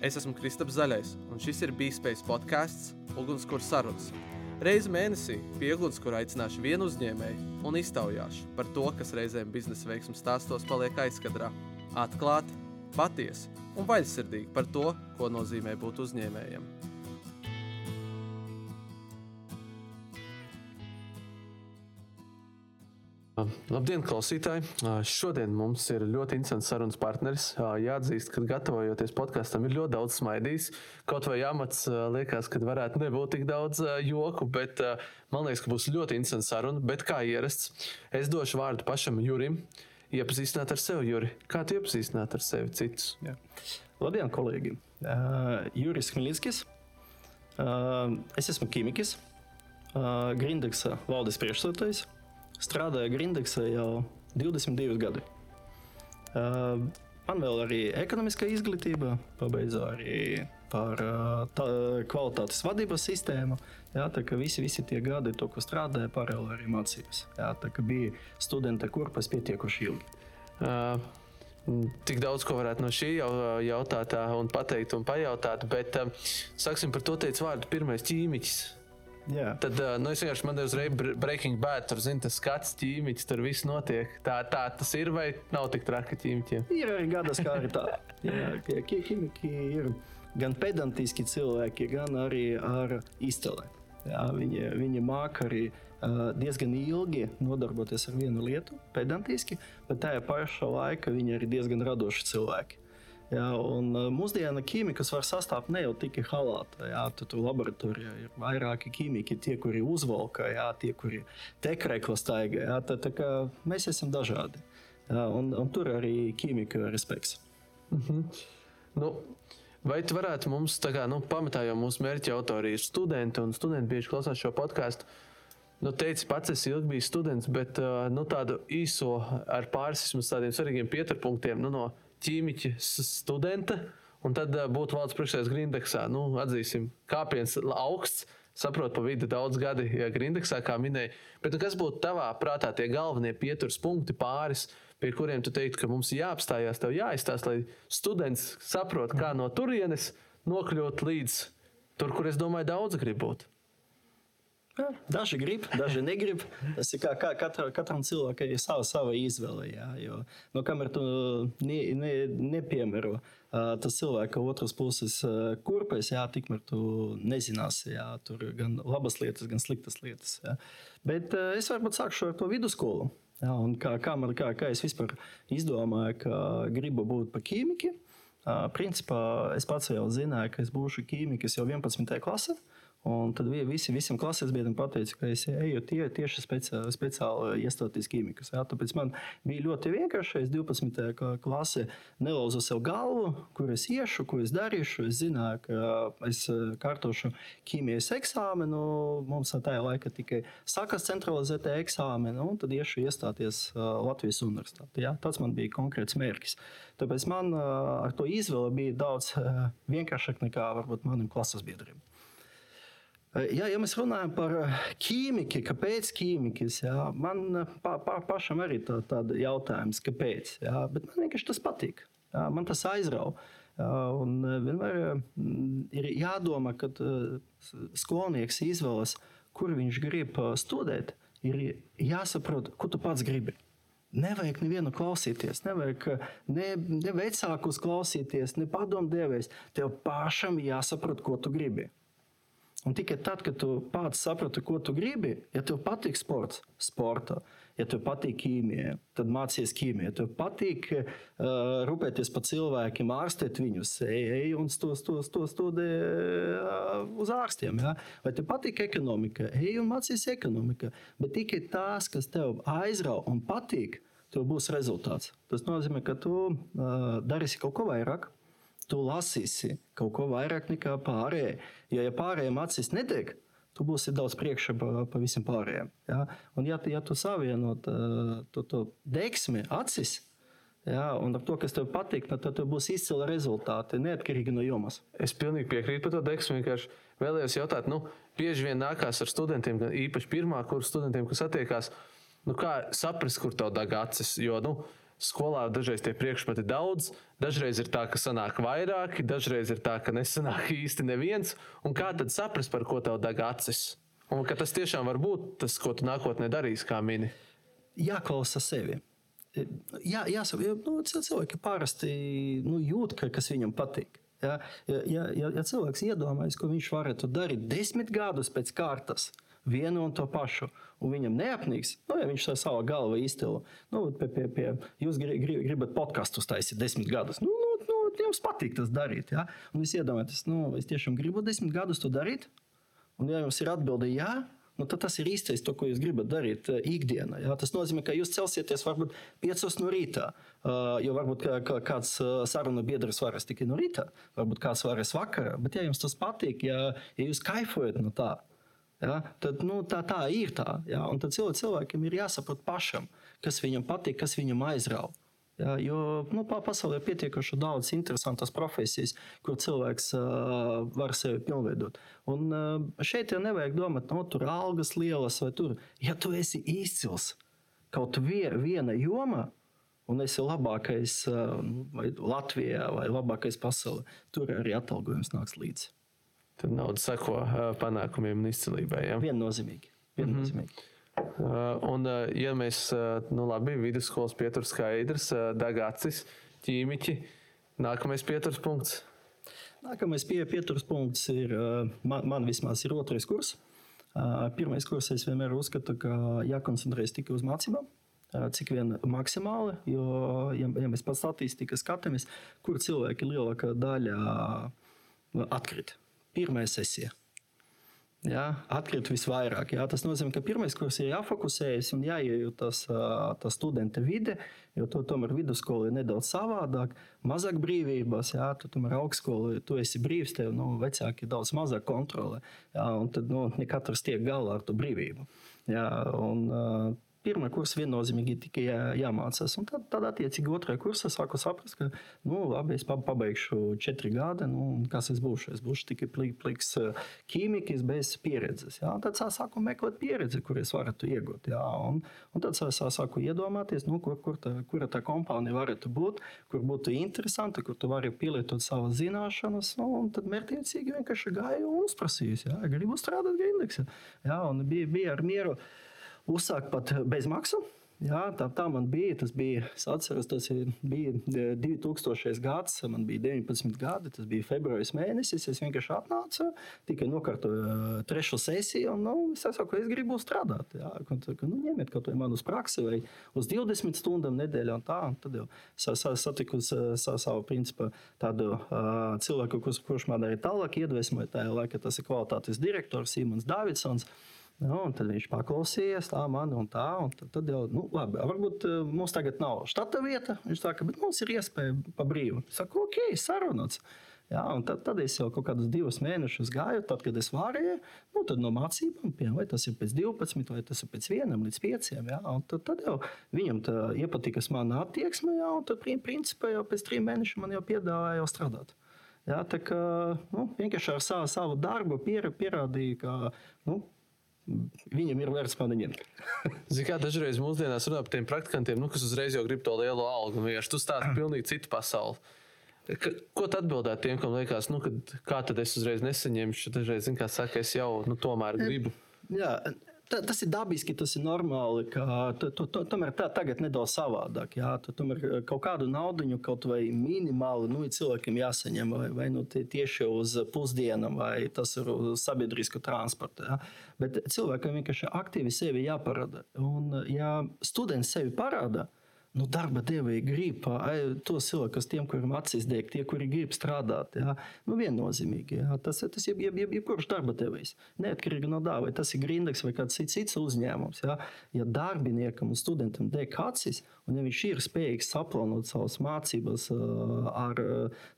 Es esmu Kristaps Zaļais, un šis ir Bīspējas podkāsts Ugunskura sarunas. Reizi mēnesī pie ugunskura aicināšu vienu uzņēmēju un iztaujāšu par to, kas reizēm biznesa veiksmju stāstos paliek aizkadrā. Atklāti, patiesi un vaļsirdīgi par to, ko nozīmē būt uzņēmējam. Labdien, klausītāji! Šodien mums ir ļoti interesants sarunas partneris. Jāatzīst, ka gatavojoties podkāstam, ir ļoti daudz smaidījis. Kaut vai amats liekas, ka varētu nebūt tik daudz joku, bet man liekas, ka būs ļoti interesants saruna. Bet kā ierasts, es došu vārdu pašam Jurim. Iepazīstināt ar sevi, Juri. Kā tu iepazīstināt ar sevi citus? Jā. Labdien, kolēģi! Uh, Juris Hmļinskis. Uh, es esmu ķīmiķis, uh, Grindeksa valdes priekšsēdētājs strādāju Grindeksā jau 22 gadi. Uh, man vēl arī ekonomiskā izglītība, pabeidzu arī par uh, tā, kvalitātes vadības sistēmu. Jā, tā kā visi, visi tie gadi, to, ko strādāju, paralēli arī mācījos. Jā, tā kā bija studenta kurpas pietiekuši ilgi. Uh. Tik daudz ko varētu no šī jautāt un pateikt un pajautāt, bet sāksim par to teicu vārdu pirmais ķīmiķis. Jā. Tad nu, es vienkārši man uzreiz breaking bad, tur zinu, tas skats ķīmiķis, tur viss notiek. Tā, tā tas ir vai nav tik traki ķīmiķiem? Ir arī gadas kā arī tā. Jā, ķīmiķi ir gan pedantiski cilvēki, gan arī ar izcili. Jā, viņi, viņi māca arī uh, diezgan ilgi nodarboties ar vienu lietu, pedantiski, bet tajā pašā laikā viņi ir diezgan radoši cilvēki. Jā, un mūsdienu ķīmikas var sastāvēt ne jau tikai halāta. Jā, tur laboratorijā ir vairāki ķīmiki, tie, kuri uzvalka, jā, tie, kuri tekrekla staigā. Jā, tā, tā kā mēs esam dažādi. Jā, un, un tur arī ķīmika respekts. Mm -hmm. nu. Vai tu varētu mums, kā, nu, pamatā jau mūsu mērķa autori ir studenti, un studenti bieži klausās šo podkāstu. Nu, teici, pats esi ilgi bijis students, bet nu, tādu īso ar pāris tādiem svarīgiem pieturpunktiem nu, no ķīmiķa studenta, un tad būtu valsts priekšsēdētājs Grindeksā. Nu, atzīsim, kāpiens augsts. Saprotu, pa vidu daudz gadi ja Grindeksā, kā minēja. Bet nu, kas būtu tavā prātā tie galvenie pieturas punkti pāris, pie kuriem tu teiktu, ka mums jāapstājās, tev jāizstāsta, lai students saprotu, kā no turienes nokļūt līdz tur, kur es domāju, daudz grib būt. Daži grib, daži negrib. Tas ir kā, kā katra, katram cilvēkam ir sava, sava izvēle. Jā, jo, no kamēr tu ne, ne, nepiemēro tas cilvēka otras puses kurpes, jā, tikmēr tu nezināsi, jā, tur gan labas lietas, gan sliktas lietas. Jā. Bet es varbūt sākšu ar to vidusskolu. Jā, kā, kā, man, kā, kā es vispār izdomāju, ka gribu būt par ķīmiķi. Uh, principā es pats jau zināju, ka es būšu ķīmiķis jau 11. klasē. Uh, Un tad visi, visiem klases biedriem pateica, ka es eju tie, tieši speciāli, speciāli iestāties ķīmikas. Jā. Tāpēc man bija ļoti vienkārši. Es 12. klasē nelauzu sev galvu, kur es iešu, ko es darīšu. Es zināju, ka es eh, kārtošu ķīmijas eksāmenu. Mums tajā laikā tikai sākas centralizētie eksāmeni, un tad iešu iestāties eh, Latvijas universitātē. Jā. Tas man bija konkrēts mērķis. Tāpēc man eh, ar to izvēle bija daudz vienkāršāk nekā varbūt maniem klases biedriem. Ja, ja mēs runājam par ķīmiku, kāpēc ķīmikas, jā, man pa, pa, pašam arī tā, tāda jautājums, kāpēc. Jā, bet man vienkārši tas patīk. Jā, man tas aizrauja. Un vienmēr ir jādomā, kad skolnieks izvēlas, kur viņš grib studēt, ir jāsaprot, ko tu pats gribi. Nevajag nevienu klausīties, nevajag ne, ne vecākus klausīties, ne padomdevējs. Tev pašam jāsaprot, ko tu gribi. Un tikai tad, kad tu pats saproti, ko tu gribi, ja tev patīk sports, sporta, ja tev patīk ķīmija, tad mācies ķīmiju. Ja tev patīk uh, rūpēties par cilvēkiem, ārstēt viņus, ej, ej un to, to, to studē uh, uz ārstiem. Ja? Vai tev patīk ekonomika, ej un mācies ekonomika. Bet tikai tās, kas tev aizrauga un patīk, tev būs rezultāts. Tas nozīmē, ka tu uh, darīsi kaut ko vairāk tu lasīsi kaut ko vairāk nekā pārējie. Jo, ja pārējiem acis nedeg, tu būsi daudz priekšā pa, pa visiem pārējiem. Ja? Un, ja, ja tu savienot to, to degsmi, acis, Ja, un ar to, kas tev patīk, tad tev būs izcila rezultāti, neatkarīgi no jomas. Es pilnīgi piekrītu par to deksmu. Vienkārši vēlējos jautāt, nu, bieži vien nākās ar studentiem, īpaši pirmā kursa studentiem, kas attiekās, nu, kā saprast, kur tev deg acis. Jo, nu, skolā dažreiz tie priekšmeti daudz, dažreiz ir tā, ka sanāk vairāki, dažreiz ir tā, ka nesanāk īsti neviens. Un kā tad saprast, par ko tev deg acis? Un ka tas tiešām var būt tas, ko tu nākotnē darīsi, kā mini. Jāklausa sevi. Jā, jāsaka, jo nu, cilvēki parasti nu, jūt, ka, kas viņam patīk. Ja, ja, ja, ja cilvēks iedomājas, ko viņš varētu darīt desmit gadus pēc kārtas, vienu un to pašu, un viņam neapnīks, nu, ja viņš to savā galvā iztēlo, nu, pie, pie, pie, jūs gribat podkāstus taisīt desmit gadus. Nu, nu, nu, jums patīk tas darīt. Ja? Un jūs iedomājaties, nu, es tiešām gribu desmit gadus to darīt. Un, ja jums ir atbilde jā, nu, tad tas ir īstais, to, ko jūs gribat darīt uh, ikdienā. Jā. Tas nozīmē, ka jūs celsieties varbūt 5 no rīta, uh, jo varbūt kā, kā, kāds uh, sarunu biedrs varas tikai no rīta, varbūt kāds varas vakarā. Bet, ja jums tas patīk, ja, ja jūs kaifojat no tā, ja, tad nu, tā, tā ir tā. Ja. Un tad cilvēkiem ir jāsaprot pašam, kas viņam patīk, kas viņam aizrauga. Ja, jo nu, pasaulē ir pietiekami daudz interesantas profesijas, kur cilvēks uh, var sevi pilnveidot. Un uh, šeit jau nevajag domāt, no nu, tur algas lielas vai tur. Ja tu esi izcils kaut vie, viena joma, un esi labākais uh, vai Latvijā vai labākais pasaulē, tur arī atalgojums nāks līdzi. Tad nauda sako uh, panākumiem un izcilībai. Ja? Viennozīmīgi. viennozīmīgi. Mm -hmm. Un, uh, ja mēs, nu, labi, vidusskolas pieturas skaidrs, dagacis, ķīmiķi, nākamais pieturas punkts. Nākamais pie, pieturas punkts ir, man, man vismaz ir otrais kurs. Pirmais kurs es vienmēr uzskatu, ka jākoncentrējas tikai uz mācībām. Cik vien maksimāli, jo, ja, ja mēs pēc statistikas skatāmies, kur cilvēki lielākā daļa atkrīt. Pirmā sesija Jā, atkrīt visvairāk. Jā. Tas nozīmē, ka pirmais kurs ir jāfokusējas un jāiejūt tas, tas studenta vide, jo to tomēr vidusskola ir nedaudz savādāk, mazāk brīvības. Jā, tu tomēr augstskola, tu esi brīvs, tev nu, vecāki daudz mazāk kontrolē. Jā, un tad nu, ne katrs tiek galā ar to brīvību. Jā, un, pirmā kursa viennozīmīgi tikai jā, jāmācās. Un tad, tad attiecīgi, otrajā kursā sāku saprast, ka, nu, labi, es pabeigšu četri gadi, nu, kas es būšu. Es būšu tikai pliks ķīmiķis bez pieredzes. Jā. Tad sāku meklēt pieredzi, kur es varētu iegūt. Jā. Un, un tad sāku iedomāties, nu, kur, kur tā, kura tā kompānija varētu būt, kur būtu interesanti, kur tu vari pielietot savas zināšanas. Nu, tad mērķiecīgi vienkārši gāju un uzprasīju, ja gribu strādāt Grindeksa. Jā, un bija, bija ar mieru uzsākt pat bez maksas. Jā, tā, tā man bija. Tas bija, atceros, tas bija 2000. gads, man bija 19 gadi. Tas bija februāris mēnesis. Es vienkārši atnācu, tikai nokārtoju uh, trešo sesiju, un nu, es saku, es gribu strādāt. Jā, un, tā, nu, ņemiet kaut ko man uz praksi vai uz 20 stundām nedēļā. Un tā, un tad jau satiku savu principu tādu uh, cilvēku, kurš, man arī tālāk iedvesmoja. Tajā laikā tas ir kvalitātes direktors Simons Davidsons. Nu, tad viņš paklausījās, tā man un tā. Un tad, tad jau, nu, labi, varbūt uh, mums tagad nav štata vieta. Viņš saka, bet mums ir iespēja pa brīvu. Es saku, ok, sarunots. Jā, tad, tad es jau kaut kādus divus mēnešus gāju, tad, kad es varēju, nu, tad no mācībām, vai tas ir pēc 12, vai tas ir pēc 1 līdz 5. Jā, tad, tad jau viņam iepatika mana attieksme, jā, un tad, principā, jau pēc trim mēnešiem man jau piedāvāja jau strādāt. Jā, tā kā nu, vienkārši ar savu, savu darbu pierādīja, ka nu, Viņam ir vērts mani ņemt. Ziniet, kā dažreiz mūsdienās runā par tiem praktikantiem, nu, kas uzreiz jau grib to lielo algu. Vienkārši tu stāsti pilnīgi citu pasauli. Ka, ko tu atbildētu tiem, kam liekas, nu, kad, kā tad es uzreiz nesaņemšu? Dažreiz, zin, kā saka, es jau nu, tomēr gribu. Jā, tas ir dabiski, tas ir normāli. Tu, tu, tu, tomēr tā tagad nedaudz savādāk. Jā, tu, tomēr eh, kaut kādu naudu, kaut vai minimāli, nu, cilvēkiem jāsaņem vai, vai nu, tieši uz pusdienām, vai tas ir uz sabiedrisku transportu. Jā. Bet cilvēkam vienkārši aktīvi sevi jāparāda. Un, ja students sevi parāda, nu, darba devēji grib tos cilvēkus, tiem, kuriem acis deg, tie, kuri grib strādāt. Jā. Nu, viennozīmīgi. Jā. Tas ir jeb, jeb, jeb, jebkurš darba devējs. Neatkarīgi no tā, vai tas ir Grindeks vai kāds cits uzņēmums. Jā. Ja darbiniekam un studentam deg acis, un ja viņš ir spējīgs saplānot savas mācības ar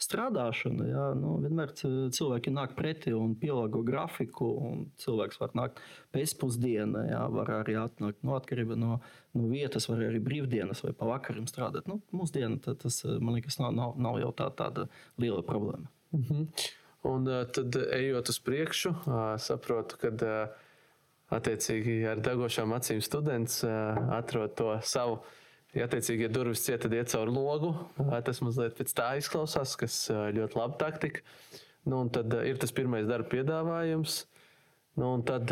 strādāšanu, jā, nu, vienmēr cilvēki nāk pretī un pielāgo grafiku, un cilvēks var nākt pēcpusdienā, jā, var arī atnākt no atkarība no nu, vietas, var arī brīvdienas vai pa vakaram strādāt. Nu, mūsdienā tas, man liekas, nav, nav, nav jau tā, tāda liela problēma. Mm -hmm. Un tad, ejot uz priekšu, saprotu, ka attiecīgi ar degošām acīm students atrod to savu Ja attiecīgi, ja durvis cieta, tad iet cauri logu. Tas mazliet pēc tā izklausās, kas ļoti labi taktika. Nu, tad ir tas pirmais darba piedāvājums. Nu, tad,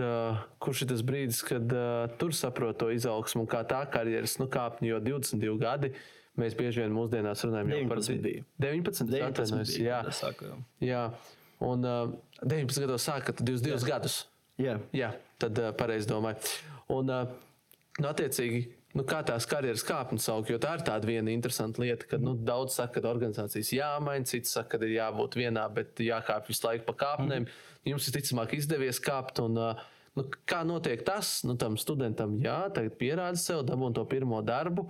kurš ir tas brīdis, kad tur saprot to izaugsmu kā tā karjeras nu, kāpņi, jo 22 gadi mēs bieži vien mūsdienās runājam 19 par bija. 19, 19 atvainojos, bija, jā, sāku, jā. jā. Un uh, 19 gados sākat 22 jā. gadus. Jā. Jā, tad uh, pareizi domāju. Un, uh, nu, attiecīgi, nu, kā tās karjeras kāpnes aug, jo tā ir tāda viena interesanta lieta, ka nu, daudz saka, ka organizācijas jāmaina, cits saka, ka ir jābūt vienā, bet jākāp visu laiku pa kāpnēm. Mm. Jums visticamāk izdevies kāpt. Un, nu, kā notiek tas? Nu, tam studentam, jā, tagad pierāda sev, dabūna to pirmo darbu.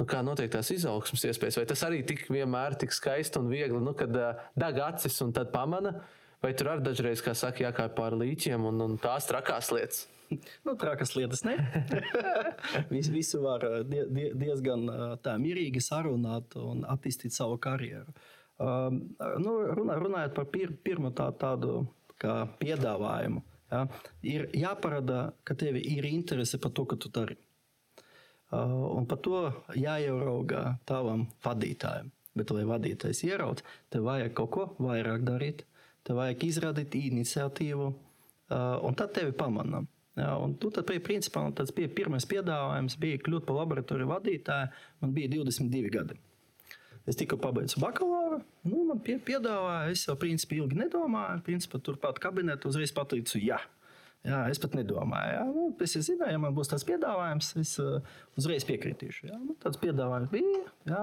Nu, kā notiek tās izaugsmas iespējas? Vai tas arī tik vienmēr tik skaisti un viegli, nu, kad uh, deg acis un tad pamana? Vai tur arī dažreiz, kā saka, jākāp pāri līķiem un, un tās trakās lietas? Nu, trakas lietas? Vis, visu var die, die, diezgan tā mierīgi sarunāt un attīstīt savu karjeru. Um, nu, runā, runājot par pir, pirmo tā, tādu piedāvājumu, ja, ir jāparāda, ka tev ir interese par to, ko tu dari. Uh, un par to jāierauga tavam vadītājam. Bet, lai vadītājs ieraudzītu, tev vajag kaut ko vairāk darīt, tev vajag izrādīt iniciatīvu, uh, un tad tevi pamanām. Ja, un tu tad, principā, tas bija pirmais piedāvājums, bija kļūt par laboratoriju vadītāju. Man bija 22 gadi. Es tikko pabeidzu bakalaura. Nu, man pie, piedāvāja, es jau principā ilgi nedomāju. Principā, turpat kabinetā uzreiz pateicu, jā. Jā, es pat nedomāju. Jā. Nu, es zināju, ja man būs tāds piedāvājums, es uh, uzreiz piekritīšu. Jā. Nu, tāds piedāvājums bija. Jā.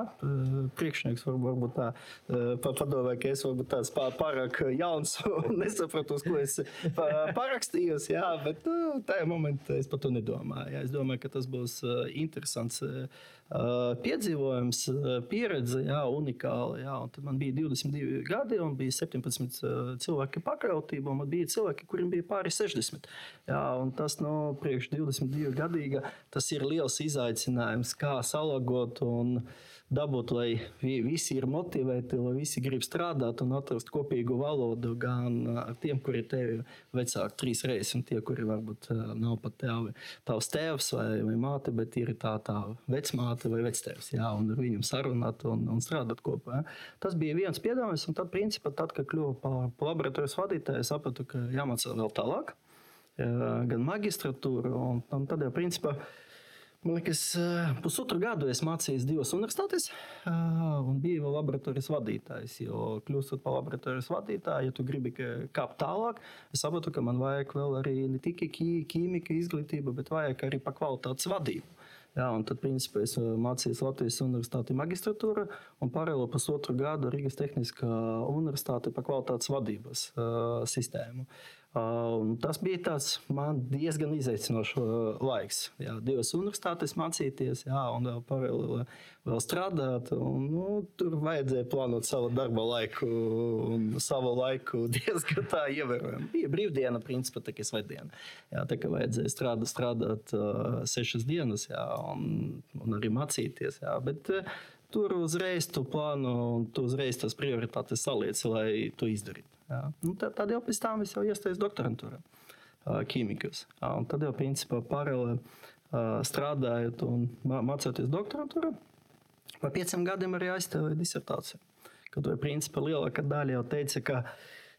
Priekšnieks var, varbūt tā uh, padomā, ka es varbūt tāds pārāk jauns un nesapratu, ko es parakstījos. Jā, bet nu, tajā momentā es par to nedomāju. Jā. Es domāju, ka tas būs uh, interesants. Uh, piedzīvojums, pieredze, jā, unikāla. Jā, man bija 22 gadi, un bija 17 cilvēki pakrautība, un bija cilvēki, kuriem bija pāri 60. Jā, tas no priekš 22 gadīga tas ir liels izaicinājums, kā salagot un dabūt, lai visi ir motivēti, lai visi grib strādāt un atrast kopīgu valodu gan ar tiem, kuri tevi vecāki trīs reizes, un tie, kuri varbūt nav pat tevi, tavs tēvs vai, vai māte, bet ir tā, tā vecmāte vai vectēvs, jā, un ar viņiem sarunāt un, un strādāt kopā. Jā. Tas bija viens piedāvājums, un tad, principā, tad, kad kļuvu par, laboratorijas vadītāju, sapratu, ka jāmācās vēl tālāk, gan magistratūru, un, un tad jau, principā, Man liekas, pusotru gadu es mācījos divas universitātes, un biju vēl laboratorijas vadītājs. Jo, kļūstot par laboratorijas vadītāju, ja tu gribi kāpt tālāk, es saprotu, ka man vajag vēl arī ne tikai ķīmija izglītība, bet vajag arī pa kvalitātes vadību. Jā, un tad, principā, es mācījos Latvijas Universitātes magistratūrā un paralēli pusotru gadu Rīgas Tehniskā Universitāte par kvalitātes vadības uh, sistēmu. Uh, Un tas bija tāds man diezgan izaicinošs laiks. Jā, divas universitātes mācīties, jā, un vēl paralēli vēl strādāt. Un, nu, tur vajadzēja plānot savu darba laiku un savu laiku diezgan tā ievērojami. Bija brīvdiena, principā tā kā svētdiena. Jā, tā kā vajadzēja strādāt, strādāt uh, sešas dienas, jā, un, un arī mācīties. Jā, bet, uh, Tur uzreiz tu plāno un tu uzreiz tās prioritātes saliec, lai to izdarītu. Jā. Nu, tad, tad jau pēc tam es jau iestājos doktorantūrā, ķīmikas. Un tad jau principā paralēli strādājot un mācoties doktorantūrā, pa pieciem gadiem arī aizstāvēju disertāciju. Kad to principā lielākā daļa jau teica, ka,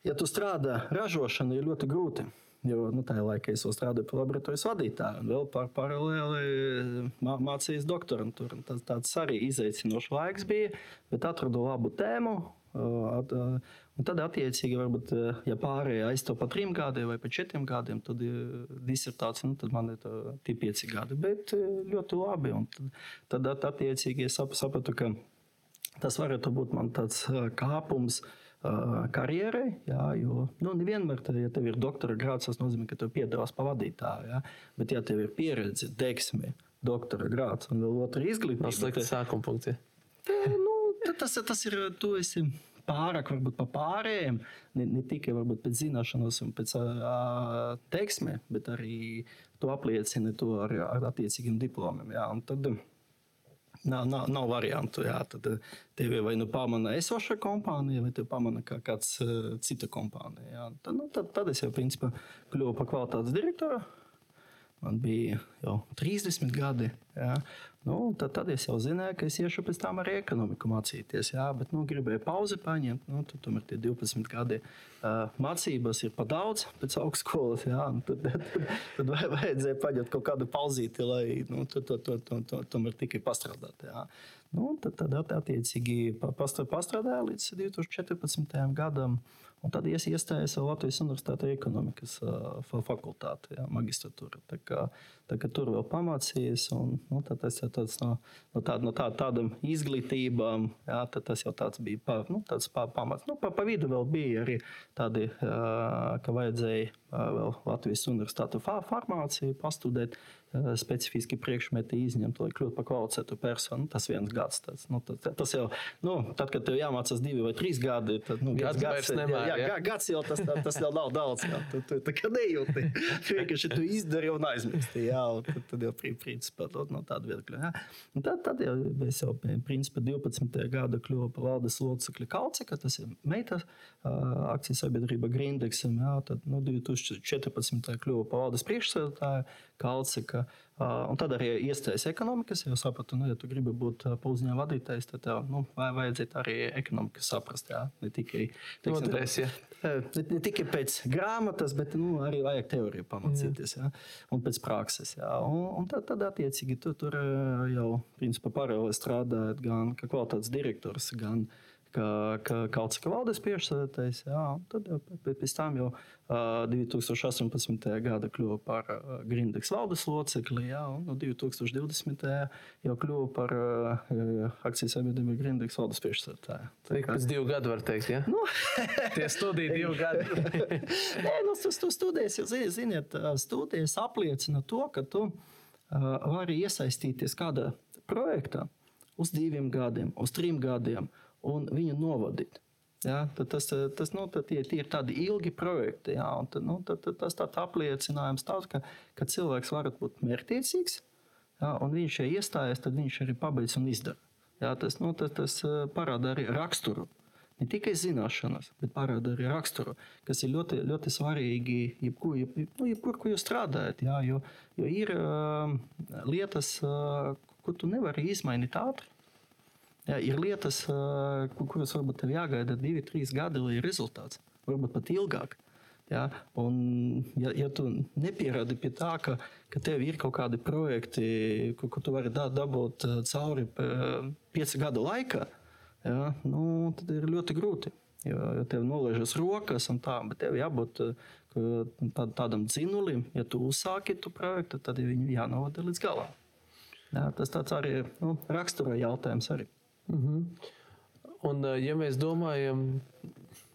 ja tu strādā ražošana, ir ļoti grūti. Jo nu, tajā laikā es strādāju par laboratorijas vadītāju, un vēl par paralēli mācījos doktorantūru. Tas tāds arī izaicinošs laiks bija, bet atradu labu tēmu. At, Un tad, attiecīgi, varbūt, ja pārējie aizstāv pa trim gadiem vai pa četriem gadiem, tad disertācija, nu, tad man ir tie pieci gadi. Bet ļoti labi. Un tad, tad attiecīgi, es sapratu, ka tas varētu būt man tāds kāpums. Karjerai, jā, jo nu, nevienmēr, tad, ja tev ir doktora grāds, tas nozīmē, ka tev piedāvās pavadītāju. Jā, bet, ja tev ir pieredze, deksme, doktora grāds un vēl otra izglītība, tas ir sākuma punkts. Ja? Nu, tas, tas ir, tu esi pārāk varbūt pa pārējiem, ne, ne tikai varbūt pēc zināšanas un pēc uh, teiksmē, bet arī to apliecina to ar, ar attiecīgiem diplomiem. Jā, tad, Nav, nav, nav variantu. Jā, tad tevi vai nu pamana esoša kompānija, vai te pamana kā kāds uh, cita kompānija. Jā. Tad, nu, tad, tad es jau principā kļuvu par kvalitātes direktoru. Man bija jau 30 gadi. Jā. Nu, tad, tad es jau zināju, ka es iešu pēc tam arī ekonomiku mācīties. Jā, bet nu, gribēju pauzi paņemt. Nu, tad, tomēr tie 12 gadi uh, mācības ir pa daudz pēc augstskolas. Jā, tad, tad, tad vajadzēja paņemt kaut kādu pauzīti, lai nu, to, to, to, to, to, tomēr tikai pastrādāt. Jā. Nu, tad, tad attiecīgi pastrādāju līdz 2014. gadam. Un tad es iestājos Latvijas Universitātes ekonomikas fakultātē, magistratūra. Tā tā kā tur vēl pamācījos, un nu, tas jau tāds no, no, tād, no tā, tādām izglītībām, ja, tas jau tāds bija pa, nu, tāds pa, pamats. Nu, pa, pa vidu vēl bija arī tādi, ka vajadzēja vēl Latvijas Universitātes farmāciju pastudēt specifiski priekšmeti izņemt, lai kļūtu par kvalificētu personu. Nu, tas viens gads. Tas, nu, tas, tas jau, nu, tad, kad tev jāmācās divi vai trīs gadi, tad nu, gads, gads, nemēr, jā, jā, gads jau tas, tas jau nav daudz. Jā. Tu, tu, tu, tu nejūti, vienkārši tu izdari un aizmirsti. Jā, un tad, tad jau principā no tāda viedokļa. Tad, tad jau es jau principā 12. gada kļuvu par valdes locekli Kalcika, tas ir meitas akcijas sabiedrība Grindexam. Jā, tad nu, 2014. kļuvu par valdes priekšsēdētāju Kalcika. Un tad arī iestājās ekonomikas. Es sapratu, nu, ja tu gribi būt uzņēmuma vadītājs, tad tev nu, vajadzētu arī ekonomiku saprast. Jā. Ne tikai, teiksim, Nodrēs, ja. ne, ne tikai pēc grāmatas, bet nu, arī vajag teoriju pamācīties. Jā. Un pēc prakses. Jā. Un, un tad, tad attiecīgi tu tur jau principā paralēli strādājot gan kā kvalitātes direktors, gan arī ka, ka kaut kas valdes priekšsēdētājs. Jā, tad pēc tam jau uh, 2018. gada kļuva par Grindeks valdes locekli, jā, un no 2020. jau kļuva par akcijas sabiedrību Grindeks valdes priekšsēdētāju. Tā kā pēc divu gadu var teikt, ja? Nu, Tie studija divu gadu. Nē, nu, tu, tu zini, ziniet, studijas apliecina to, ka tu vari iesaistīties kādā projektā uz diviem gadiem, uz trim gadiem un viņu novadīt. Ja, tas, tas nu, tie, tie ir tādi ilgi projekti. Ja, tad, nu, tad, tad, tas tāds apliecinājums, tāds, ka, ka cilvēks var būt mērķtiecīgs, ja, un viņš ir iestājies, tad viņš arī pabeidz un izdara. Ja, tas, nu, tas, tas parāda arī raksturu. Ne tikai zināšanas, bet parāda arī raksturu, kas ir ļoti, ļoti svarīgi jebkur, jeb, nu, jebkur ko jūs strādājat. Jā, jo, jo ir uh, lietas, uh, ko tu nevari izmainīt ātri. Jā, ir lietas, kuras varbūt tev jāgaida divi, trīs gadi, lai ir rezultāts. Varbūt pat ilgāk. Ja? Un, ja, ja tu nepieradi pie tā, ka, ka tev ir kaut kādi projekti, ko, ko tu vari da, dabūt cauri piecu gadu laikā, ja? nu, tad ir ļoti grūti. Jo, jo tev nolaižas rokas un tā, bet tev jābūt tā, tādam dzinulim, ja tu uzsāki to projektu, tad viņu jānovada līdz galam. Ja, tas tāds arī nu, rakstura jautājums arī. Mm -hmm. Un, eh, ja mēs domājam,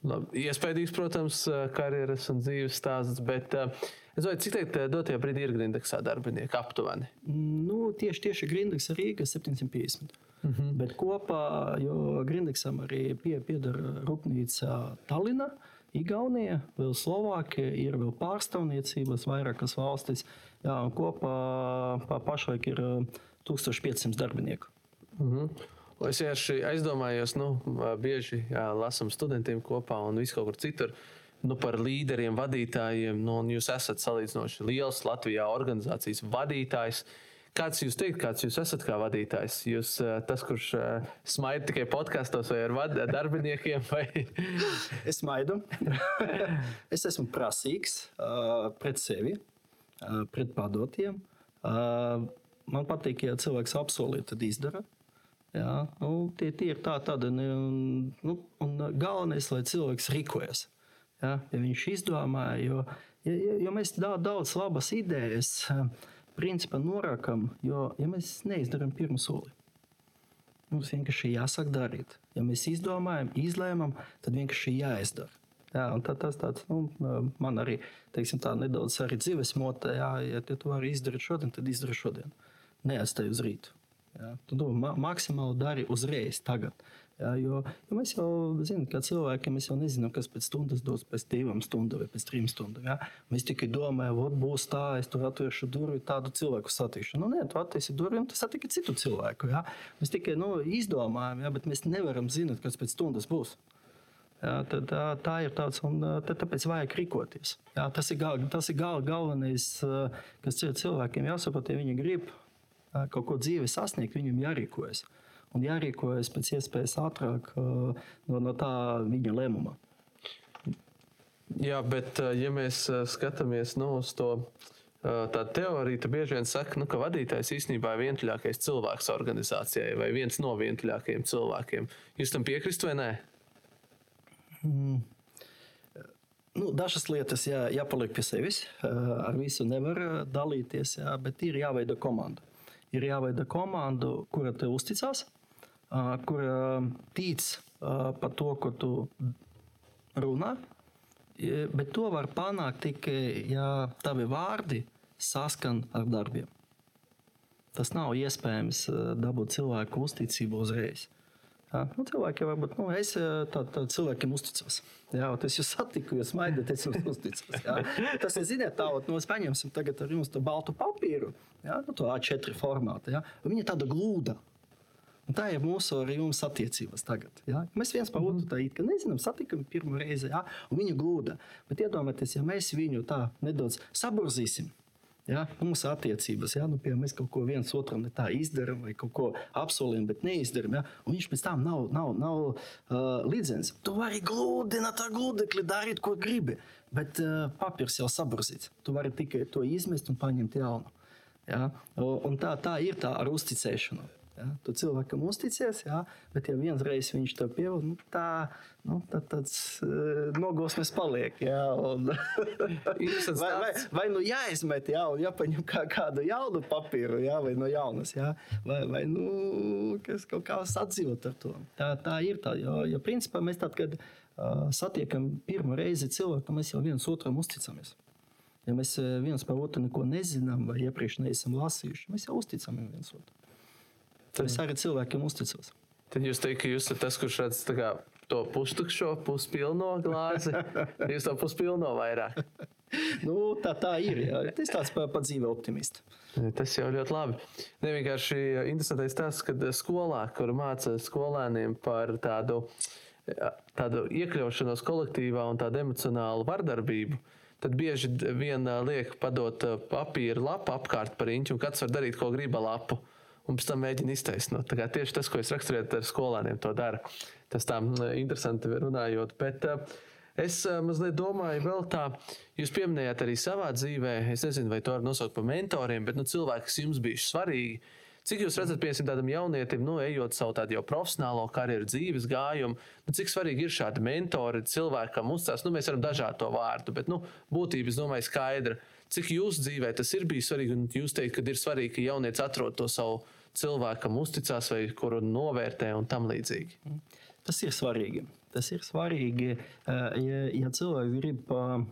labi, iespējams, protams, eh, karjeras un dzīves stāsts, bet uh, es domāju, cik teikt, dotajā brīdī ir Grindeksā darbinieki aptuveni? Nu, tieši, tieši Grindeks Rīga 750. Mm -hmm. Bet kopā, jo Grindeksam arī pie, piedara rūpnīca Tallinā. Igaunija, vēl Slovākija, ir vēl pārstāvniecības, vairākas valstis. Jā, kopā pa, pašlaik ir 1500 darbinieku. Mm -hmm. Es vienkārši aizdomājos, nu, bieži jā, lasām studentiem kopā un visu kaut kur citur. Nu, par līderiem, vadītājiem. Nu, jūs esat salīdzinoši liels Latvijā organizācijas vadītājs. Kāds jūs teikt, kāds jūs esat kā vadītājs? Jūs tas, kurš smaida tikai podkastos vai ar darbiniekiem? Vai? es smaidu. es esmu prasīgs uh, pret sevi, uh, pret padotiem. Uh, man patīk, ja cilvēks apsolīja, tad izdara. Jā, nu, tie, tie ir tā, tāda, nu, un galvenais, lai cilvēks rīkojas. Ja, ja viņš izdomā, jo, jo, jo mēs daudz labas idejas principā norakam, jo ja mēs neizdarām pirmo soli. Mums vienkārši jāsāk darīt. Ja mēs izdomājam, izlēmam, tad vienkārši jāizdara. Jā, tā, tas tāds, nu, man arī teiksim, tā, nedaudz arī dzīves motē, ja, ja tu vari izdarīt šodien, tad izdari šodien. Neatstāj uz rītu. Ja? Tu to ma maksimāli dari uzreiz, tagad. Ja, jo, jo mēs jau zinām, ka cilvēki mēs jau nezinām, kas pēc stundas dos, pēc divām stundām vai pēc trim stundām. Ja? Mēs tikai domājam, ka būs tā, es tur atvēršu durvīm, tādu cilvēku satikšu. Nu, nē, tu atvērsi durvīm, tas satiki citu cilvēku. Ja? Mēs tikai nu, izdomājam, ja? bet mēs nevaram zināt, kas pēc stundas būs. Jā, tad, tā, tā ir tāds, un tad, tāpēc vajag rīkoties. Jā, tas ir, gal, tas ir gal, galvenais, kas cilvēkiem jāsaprot, ja viņi grib Jā, kaut ko dzīvi sasniegt, viņam jārīkojas. Un jārīkojas pēc iespējas ātrāk no, no tā viņa lēmuma. Jā, bet ja mēs skatāmies nu, uz to tā teorija, tad bieži vien saka, nu, ka vadītājs īstenībā ir vientuļākais cilvēks organizācijai vai viens no vientuļākajiem cilvēkiem. Jūs tam piekristu vai nē? Nu, dažas lietas jā, jāpaliek pie sevis. Ar visu nevar dalīties, jā, bet ir jāveido komanda. Ir jāveido komanda, kura te uzticās, uh, kura tic par to, ko tu runā. Bet to var panākt tikai, ja tavi vārdi saskan ar darbiem. Tas nav iespējams dabūt cilvēku uzticību uzreiz. Jā, nu, cilvēki varbūt, nu, es tā, tā cilvēkiem uzticos. Jā, es jūs satiku, jūs smaidat, es jums uzticos. Jā. Tas ir, ziniet, tā, nu, mēs paņemsim tagad ar jums to baltu papīru, jā, nu, to A4 formātu, jā, un viņa tāda glūda. Un tā ir mūsu ar jums attiecības tagad. Ja? Mēs viens par otru tā it kā nezinām, satikam pirmo reizi, ja? un viņa glūda. Bet iedomājieties, ja mēs viņu tā nedaudz saburzīsim, Ja, mūsu attiecības, ja nu, piemēram, mēs kaut ko viens otram ne tā izdarām, vai kaut ko apsolījām, bet neizdarām, ja, un viņš pēc tam nav, nav, nav uh, līdzens. Tu vari gludināt ar gludekli, darīt, ko gribi, bet uh, papīrs jau saburzīts. Tu vari tikai to izmest un paņemt jaunu. Ja? Un tā, tā ir tā ar uzticēšanu. Ja? Tu cilvēkam uzticies, ja? bet ja vienreiz viņš tev pievilk, nu, tā, nu, tad tāds uh, nogosmes paliek. Ja? Un, vai, vai, vai nu jāizmet, jā, un jāpaņem kā, kādu jaunu papīru, jā, vai no jaunas, jā, vai, vai nu, kas kaut kā sadzīvot ar to. Tā, tā ir tā, jo, jo principā mēs tad, kad uh, satiekam pirmo reizi cilvēku, mēs jau viens otram uzticamies. Ja mēs eh, viens par otru neko nezinām, vai iepriekš neesam lasījuši, mēs jau uzticamies viens otram. Tad es arī cilvēkiem uzticos. Tad jūs teikt, ka jūs esat tas, kurš redz kā to pustukšo, puspilno glāzi. Jūs to puspilno vairāk. Nu, tā, tā ir. Jā. Es tāds pa, pa dzīve optimists. Tas jau ļoti labi. Ne vienkārši interesantais tas, ka skolā, kur māca skolēniem par tādu, tādu iekļaušanos kolektīvā un tādu emocionālu vardarbību, tad bieži vien liek padot papīra lapu apkārt par īņķu, un katrs var darīt, ko grib ar lapu. Un pēc tam mēģina iztaisnot. Tā kā Tieši tas, ko es raksturoju, ar skolēniem to dara. Tas tā interesanti runājot. Bet, Es mazliet domāju, vēl tā, jūs pieminējāt arī savā dzīvē, es nezinu, vai to var nosaukt par mentoriem, bet nu, cilvēki, kas jums bijuši svarīgi. Cik jūs redzat, piemēram, tādam jaunietim, nu, ejot savu tādu jau profesionālo karjeru, dzīves gājumu, nu, cik svarīgi ir šādi mentori cilvēkam uzstāst? Nu, mēs varam dažādu to vārdu, bet nu, būtībā, es domāju, skaidra. Cik jūsu dzīvē tas ir bijis svarīgi, un jūs teikt, ka ir svarīgi, ka jaunietis atrod to savu cilvēkam, uzticās vai kuru novērtē un tam līdzīgi. Tas ir svarīgi. Tas ir svarīgi, eh, ja, ja cilvēki grib eh,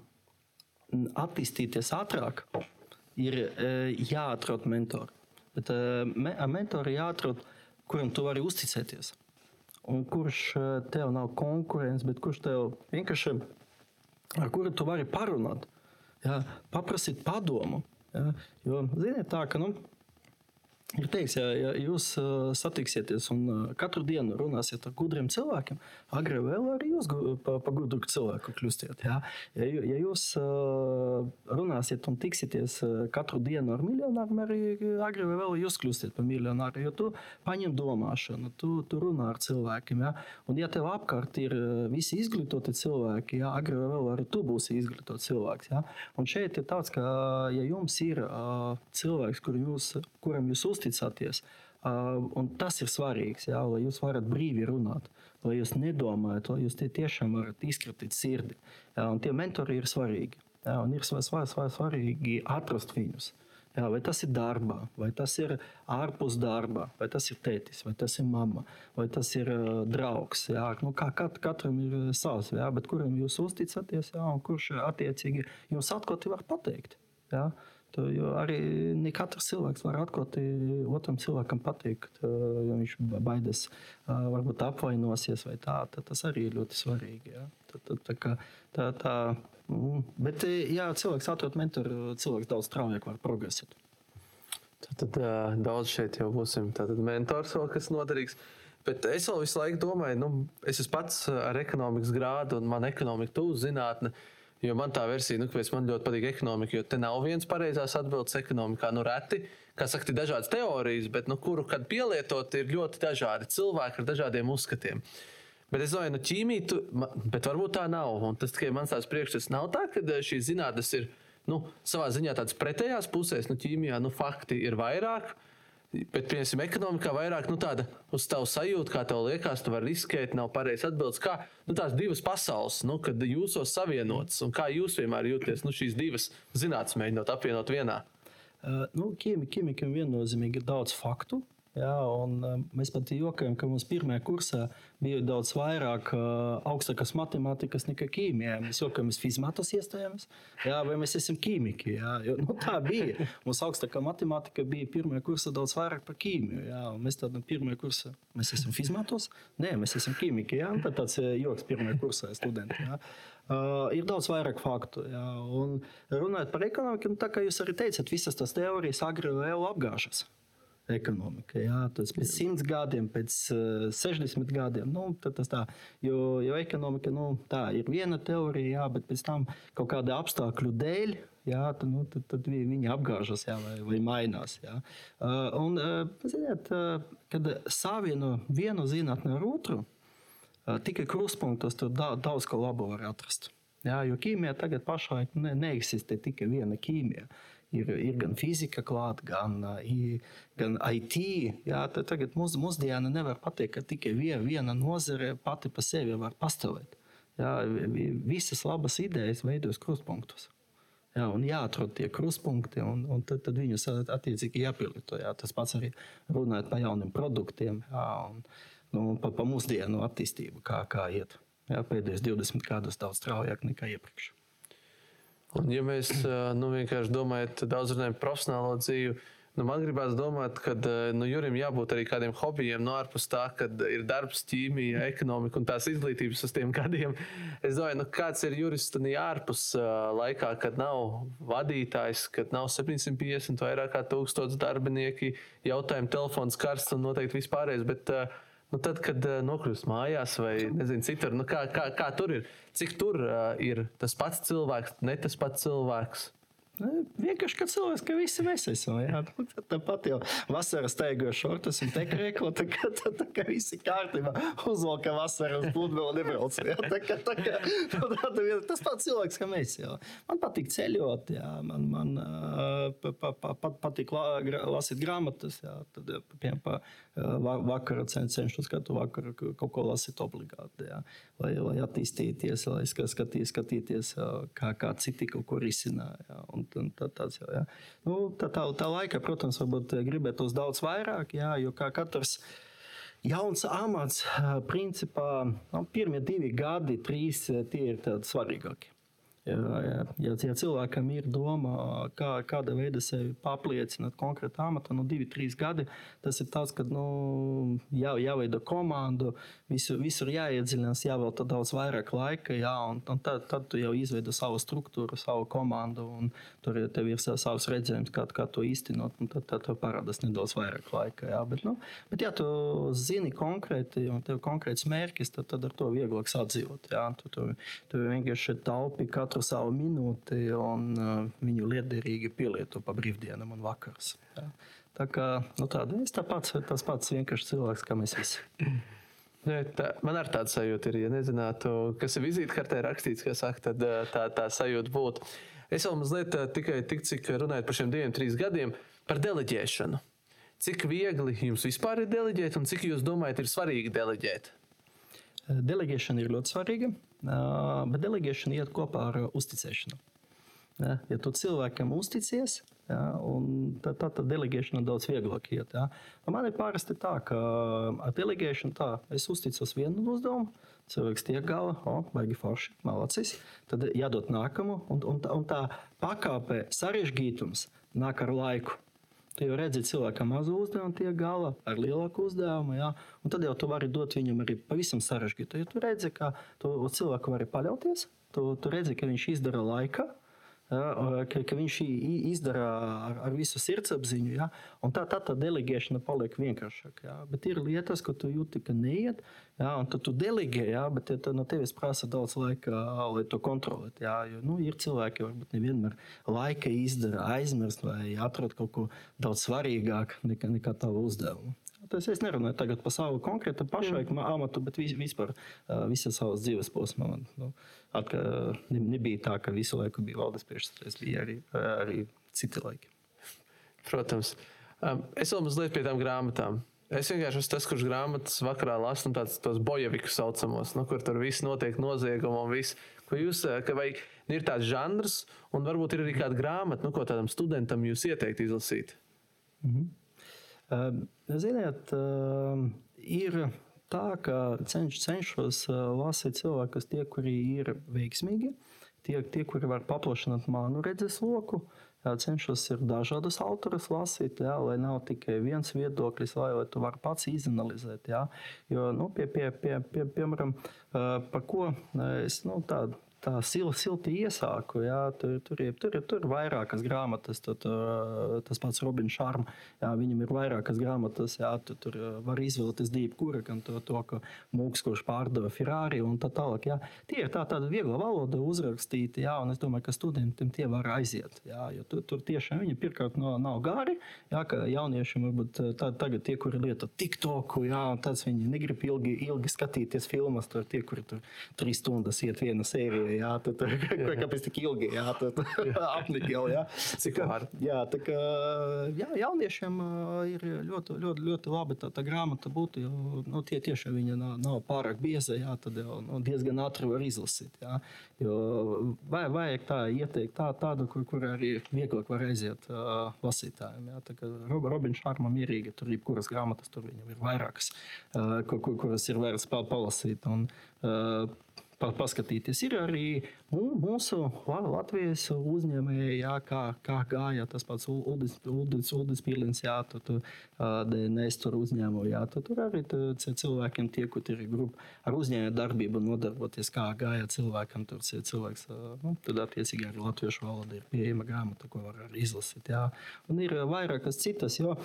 attīstīties ātrāk, ir eh, jāatrod mentori. Bet eh, me- mentori jāatrod, kuram tu vari uzticēties. Un kurš eh, tev nav konkurence, bet kurš tev vienkārši ar kuru tu vari parunāt, ja, paprasīt padomu. Ja, jo, ziniet, tā, ka nu, Ir teiks, ja, ja jūs satiksieties un katru dienu runāsiet ar gudriem cilvēkiem, agrāk vai vēlāk arī jūs gu- pa, gudru cilvēku kļūsiet. Ja? Ja, ja jūs runāsiet un tiksieties katru dienu ar miljonāriem, arī agrāk vai vēlāk jūs kļūsiet par miljonāru, jo tu paņem domāšanu, tu, tu runā ar cilvēkiem. Ja? Un ja tev apkārt ir visi izglītoti cilvēki, ja agrāk vai vēlāk arī tu būsi izglītots cilvēks. Ja? Un šeit ir tāds, ka ja jums ir cilvēks, kur jūs, kuram jūs uzticaties, uh, tas ir svarīgs, ja? lai jūs varat brīvi runāt, lai jūs nedomājat, lai jūs tie tiešām varat izkritīt sirdi. Un tie mentori ir svarīgi. Un ir svar, svar, svar, svarīgi atrast viņus. Jā, vai tas ir darbā, vai tas ir ārpus darba, vai tas ir tētis, vai tas ir mamma, vai tas ir uh, draugs. Jā, nu, kā kat, katram ir savs, jā, bet kuram jūs uzticaties, jā, un kurš attiecīgi jums atklāti var pateikt. Jā. Jo arī ne katrs cilvēks var atklāti otram cilvēkam uh, jo viņš ba- baidās, uh, varbūt apvainosies vai tā. Tad tas arī ir ļoti svarīgi. Jā. Tad, tad, tā, kā- tā, tā, mm, bet, ja cilvēks atrod mentoru, cilvēks daudz straujāk var progresēt. Tad, tad uh, daudz šeit jau būsim. Tātad mentors vēl kas noderīgs. Bet es vēl visu laiku domāju, nu, es esmu pats ar ekonomikas grādu, un man ekonomika tuvu zinātne. Jo man tā versija, nu, ka man ļoti patīk ekonomika, jo te nav viens pareizās atbildes ekonomikā. Nu, reti, kā saka, ir dažādas teorijas, bet nu, kuru kad pielietot, ir ļoti dažādi cilvēki ar dažādiem uzskatiem. Bet es domāju, nu, ķīmija, tu, bet varbūt tā nav. Un tas tikai mans tāds priekšstats nav tā, ka eh, šīs zinātnes ir nu, savā ziņā tādas pretējās pusēs. Nu, ķīmijā nu, fakti ir vairāk. Bet, piemēram, ekonomikā vairāk nu, tāda uz tavu sajūtu, kā tev liekas, tu vari riskēt, nav pareizs atbildes. Kā nu, tās divas pasaules, nu, kad jūsos savienotas un kā jūs vienmēr jūties, nu, šīs divas zinātnes mēģinot apvienot vienā. Uh, nu, Ķīmijam viennozīmīgi ir daudz faktu. Jā, un, uh, mēs pat jokojam, ka mums pirmajā kursā bija daudz vairāk uh, augstākas matemātikas nekā ķīmijā. Mēs jokojam, mēs fizmatos iestājāmies, jā, vai mēs esam ķīmiki. Jā, jo, nu, tā bija. Mums augstākā matemātika bija pirmajā kursā daudz vairāk par ķīmiju. Jā, mēs tādā no pirmajā kursā, mēs esam fizmatos, nē, mēs esam ķīmiki. Jā, tad tāds joks pirmajā kursā studenti. Jā. Uh, ir daudz vairāk faktu. Jā, un runājot par ekonomiku, nu, tā kā jūs arī teicat, visas tās teorijas agri vēl apgāžas. Ekonomika, jā, tas pēc simts gadiem, pēc uh, 60 gadiem. Nu, tas tā, jo, jo ekonomika nu, tā, ir viena teorija, jā, bet pēc tam kaut kāda apstākļu dēļ jā, tad, nu, tad, tad viņi apgāžas jā, vai, vai mainās. Jā. Uh, un, uh, ziniet, uh, kad savieno vienu zinātni ar otru, tikai krustpunktos tur daudz ko labu var atrast. Jā, jo ķīmijā tagad pašlaik ne, neeksistē tikai viena ķīmija. Ir, ir gan fizika, klāt, gan, gan IT. Jā, tagad mūs, mūsdienā nevar pateikt, ka tikai viena nozare pati par sevi var pastāvēt. Jā, visas labas idejas veidojas krustpunktos. Jā, un jāatrod tie krustpunkti, un, un tad, tad viņus attiecīgi jāpielieto. Jā. Tas pats arī runājot par jauniem produktiem. Jā, un, nu, pa, pa mūsdienu attīstību, kā, kā iet. Jā, pēdējos 20 gadus daudz straujāk nekā iepriekš. Un, ja mēs nu, vienkārši domājam daudz par profesionālo dzīvi, nu, man gribās domāt, ka nu, Jurim jābūt arī kādiem hobijiem, no ārpus tā, ka ir darbs, ķīmija, ekonomika un tās izglītības uz tiem gadiem. Es domāju, nu, kāds ir jurists ārpus uh, laikā, kad nav vadītājs, kad nav 750 vairāk kā 1000 darbinieki, jautājumi, telefons karsts un noteikti vispārējais. Bet, uh, Nu, tad, kad uh, nokļūst mājās vai nezinu, citur, nu, kā, kā, kā tur ir? Cik tur uh, ir tas pats cilvēks, ne tas pats cilvēks? Nu, vienkārši kā cilvēks, ka visi mēs esam. Jā. Nu, tāpat jau vasarā steigoja šortus un tekrēklu, tā kā, tā, tā kā visi kārtībā uzvalka vasarā uz pludmeli nebrauc. Jā. Tā kā, tā kā, tā, tā, tas pats cilvēks, kā mēs. Jā. Man patīk ceļot, jā. man, man pa, pa, pa, patīk la, lasīt grāmatas. Jā. Tad, piemēram, pa vakarā cenšos katru vakaru kaut ko lasīt obligāti. Jā. Lai, lai attīstīties, lai skatīties, skatīties kā, kā citi kaut ko risināja un tā, tāds jau. Jā. Nu, tā, tā, tā laika, protams, varbūt gribētos daudz vairāk, jā, jo kā katrs jauns amats, principā, nu, pirmie divi gadi, trīs, tie ir tādi svarīgākie. Ja, ja, ja, cilvēkam ir doma, kā, kāda veida sevi apliecināt konkrētā amatā, nu, divi, trīs gadi, tas ir tas, ka nu, jā, jāveido komandu, visur, visur jāiedziļinās, jāvelta daudz vairāk laika, jā, un, un tad, tad tu jau izveido savu struktūru, savu komandu, un tur ja tev ir savs redzējums, kā, kā to īstenot, un tad, tad tev parādās nedaudz vairāk laika. Jā, bet, nu, bet, ja tu zini konkrēti, un tev ir konkrēts mērķis, tad, tad ar to vieglāk sadzīvot. Jā, tu, tu, tu vienkārši taupi katru katru savu minūti un uh, viņu liederīgi pielieto pa brīvdienām un vakars. Ja. Tā kā nu, tāda ir tā pats, tas pats vienkārši cilvēks, kā mēs visi. Ne, tā, man ar tādu sajūtu ir, ja nezinātu, kas ir vizītkartē rakstīts, saka, tad uh, tā, tā sajūta būtu. Es vēl mazliet uh, tikai tik, cik runājot par šiem diviem, trīs gadiem, par deleģēšanu. Cik viegli jums vispār ir deleģēt, un cik jūs domājat, ir svarīgi deleģēt? Deleģēšana ir ļoti svarīga. Bet delegēšana iet kopā ar uzticēšanu. Ja, ja tu cilvēkam uzticies, ja, tad, tad, tad delegēšana daudz vieglāk iet. Ja. Man ir parasti tā, ka ar delegēšanu tā, es uzticos vienu uzdevumu, cilvēks tiek galā, o, baigi forši, malacis. Tad jādod nākamo, un, un, un tā pakāpe sarežģītums nāk ar laiku. Tu jau redzi, cilvēkam mazu uzdevumu, tiek galā ar lielāku uzdevumu. Ja? Un tad jau tu vari dot viņam arī pavisam sarežģītu. Ja tu redzi, ka tu cilvēku vari paļauties, tu, tu redzi, ka viņš izdara laika. Ja, ka, ka viņš izdara ar, ar visu sirdsapziņu. Ja, un tā, tā tā delegēšana paliek vienkāršāka. Ja, bet ir lietas, ko tu jūti, ka neiet, ja, un tu delegē, ja, bet ja, no tevis prasa daudz laika, lai to kontrolētu. Ja, jo, nu, ir cilvēki, varbūt nevienmēr laika izdara, aizmirst vai atrod kaut ko daudz svarīgāku nekā, nekā tavu uzdevumu. Tas es nerunāju tagad par savu konkrētu pašveiksmu amatu, bet vispār visā savas dzīves posmā. Nu, atka, nebija tā, ka visu laiku bija valdes priekšsēdētājs, bija arī, arī citi laiki. Protams. Es vēl mazliet pie tām grāmatām. Es vienkārši esmu tas, kurš grāmatas vakarā lasu nu, tādus bojevikus saucamos, nu, kur tur viss notiek noziegumi un viss. Ko jūs, ka vai ir tāds žanrs, un varbūt ir arī kāda grāmata, nu, ko tādam studentam jūs ieteikt izlasīt? Mm -hmm. Ziniet, ir tā, ka cenš, cenšos lasīt cilvēkus, tie, kuri ir veiksmīgi, tie, tie kuri var paplašināt manu redzesloku. Cenšos ir dažādus autorus lasīt, jā, lai nav tikai viens viedoklis, vai, lai tu vari pats izanalizēt. Jā. Jo, nu, pie, pie, pie, pie, piemēram, par ko es nu, tādu tā sil, silti iesāku. Jā, tur, tur, ir, tur, ir, tur ir vairākas grāmatas. Tur, tur, tas pats Robins Šarms, viņam ir vairākas grāmatas. Jā, tur, tur var izvēlēties divu kurakanu, to, to ka mūks, kurš pārdeva Ferrari un tā tālāk. Jā. Tie ir tā, tāda viegla valoda uzrakstīta, jā, un es domāju, ka studentiem tie var aiziet. Jā, jo tur, tur tiešām viņi pirmkārt nav, nav gari, jā, ka jauniešiem varbūt tā, tagad tie, kuri lieto TikToku, jā, tas viņi negrib ilgi, ilgi skatīties filmas, tur tie, kuri tur trīs stundas iet viena sērija jā, tad, kāpēc tik ilgi, jā, tad apnika jau, jā. Cik var? Jā, tā kā, jā, jauniešiem ir ļoti, ļoti, ļoti labi tā, tā grāmata būtu, jo, nu, tie tiešām viņa nav, nav pārāk bieza, jā, tad jau nu, diezgan ātri var izlasīt, jā. Jo vai, vajag tā ieteikt tā, tādu, kur, kur arī vieglāk var aiziet uh, lasītājiem, jā. Tā kā Robin Šārma mierīgi, tur jebkuras grāmatas, tur viņam ir vairākas, uh, kur, kuras ir vērts palasīt. Un, uh, paskatīties. Ir arī mūsu Latvijas uzņēmēji, jā, kā, kā gāja tas pats Uldis, Uldis, Uldis Pīlins, jā, tu, tu, DNS tur uzņēmumu, jā, tu, tur arī tu, cilvēkiem tie, kur ir grupa ar uzņēmēju darbību nodarboties, kā gāja cilvēkam, tur cilvēks, nu, tad attiecīgi arī latviešu valoda ir pieejama grāmata, ko var arī izlasīt, jā. Un ir vairākas citas, jo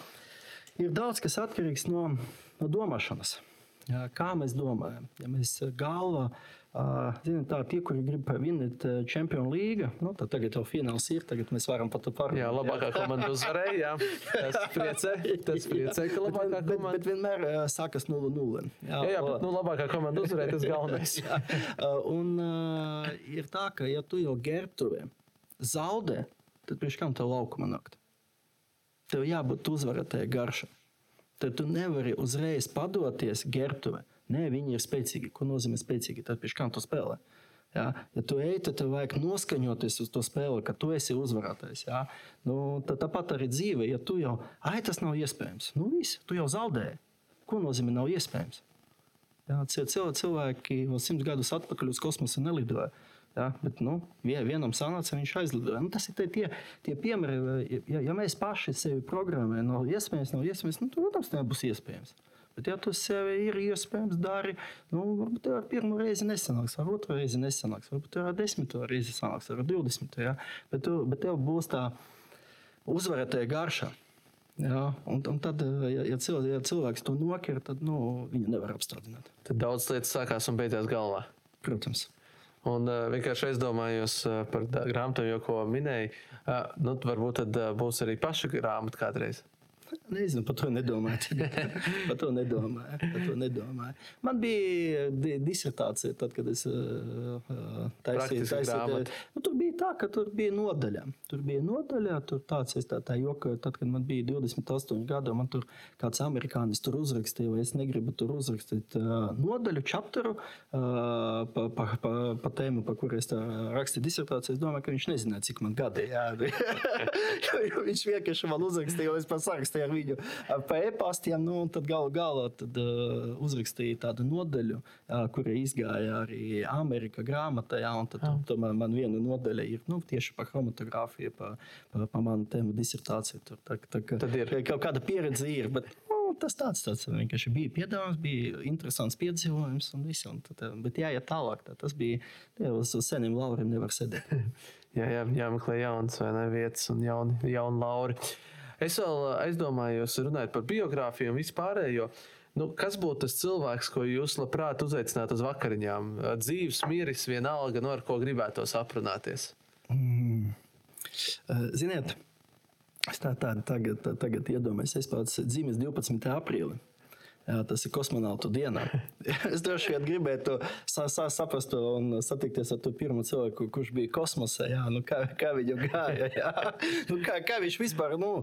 ir daudz, kas atkarīgs no, no domāšanas. Kā mēs domājam? Ja mēs galvā Ziniet, tā, tie, kuri grib vinēt Champions League, nu, tad tagad jau fināls ir. Tagad mēs varam pat par Jā, labākā komanda uzvarēja. Tas priecē, tas priecē ka labākā bet, komanda. Bet, bet vienmēr sākas 0-0. Jā, jā, jā, bet nu, labākā komanda uzvarēja, tas galvenais. Un uh, ir tā, ka ja tu jau gerbtuvē zaudē, tad priekš kam tev laukuma nakt? Tev jābūt uzvarētāji garša. Tad tu nevari uzreiz padoties gerbtuvē. Nē, viņi ir spēcīgi. Ko nozīmē spēcīgi? Tad pēc kam tu spēlē? Ja, ja tu ej, tad tev vajag noskaņoties uz to spēli, ka tu esi uzvarētājs. Ja. Nu, tā, tāpat arī dzīve, ja tu jau, ai, tas nav iespējams. Nu, viss, tu jau zaudēji. Ko nozīmē nav iespējams? Ja, cilvēki vēl simts gadus atpakaļ uz kosmosu nelidoja. Ja, bet nu, vienam sanāca, viņš aizlidoja. Nu, tas ir tie, tie piemēri, ja, ja mēs paši sevi programmējam, nav iespējams, nav iespējams, nu, tad, protams, nebūs iespējams. Bet, ja tu sev ir iespējams dari, nu, varbūt tev ar pirmo reizi nesanāks, ar otru reizi nesanāks, varbūt tev ar desmito reizi sanāks, ar divdesmito. Ja? Bet, tu, bet tev būs tā uzvarētāja garša. Ja, un, un tad, ja, ja, cilvēks, ja cilvēks to nokir, tad nu, viņu nevar apstādināt. Tad daudz lietas sākās un beidzās galvā. Protams. Un uh, vienkārši aizdomājos uh, par grāmatām, ko minēju. Uh, nu, varbūt tad uh, būs arī paša grāmata kādreiz. Nezinu, par to nedomāju. par to nedomāju. Par to nedomāju. Man bija disertācija, tad, kad es uh, taisīju taisīju. Nu, tur bija tā, ka tur bija nodaļa. Tur bija nodaļa, tur tāds es tā, tā joka, tad, kad man bija 28 gadi, man tur kāds amerikānis tur uzrakstīja, vai es negribu tur uzrakstīt uh, nodaļu, chapteru uh, pa, pa, pa, pa tēmu, pa kuru es rakstīju disertāciju. Es domāju, ka viņš nezināja, cik man gadi. Jā, viņš vienkārši man uzrakstīja, jo es pats sarakstīju ar viņu pa e-pastiem. Nu, tad galu galā tad, uh, uzrakstīja tādu nodaļu, uh, kura izgāja arī Amerikas grāmatā. Jā, tad, jā. Tur man, man viena nodaļa ir nu, tieši par chromatogrāfiju, par pa, pa manu tēmu disertāciju. Tur, tā, tā, ka, tad ir kaut kāda pieredze, ir, bet nu, tas tāds, tāds vienkārši bija piedāvājums, bija interesants piedzīvojums un viss. Un tad, bet jāiet tālāk, tā, tas bija tie, uz seniem lauriem nevar sēdēt. jā, jā, jāmeklē jaunas vai ne vietas un jauni, jauni lauri. Es vēl aizdomājos, runājot par biogrāfiju un vispārējo. Nu, kas būtu tas cilvēks, ko jūs labprāt uzaicinātu uz vakariņām? Dzīves, mieris, vienalga, no nu, ar ko gribētos aprunāties? Mm. Ziniet, es tā, tā, tagad, tā, tagad iedomājos, es pats dzimis 12. aprīlī. Jā, tas ir kosmonautu dienā. es droši vien gribētu sa sa saprast un satikties ar to pirmo cilvēku, kurš bija kosmosā. Jā, nu kā, kā viņu gāja. Jā. Nu kā, kā viņš vispār nu,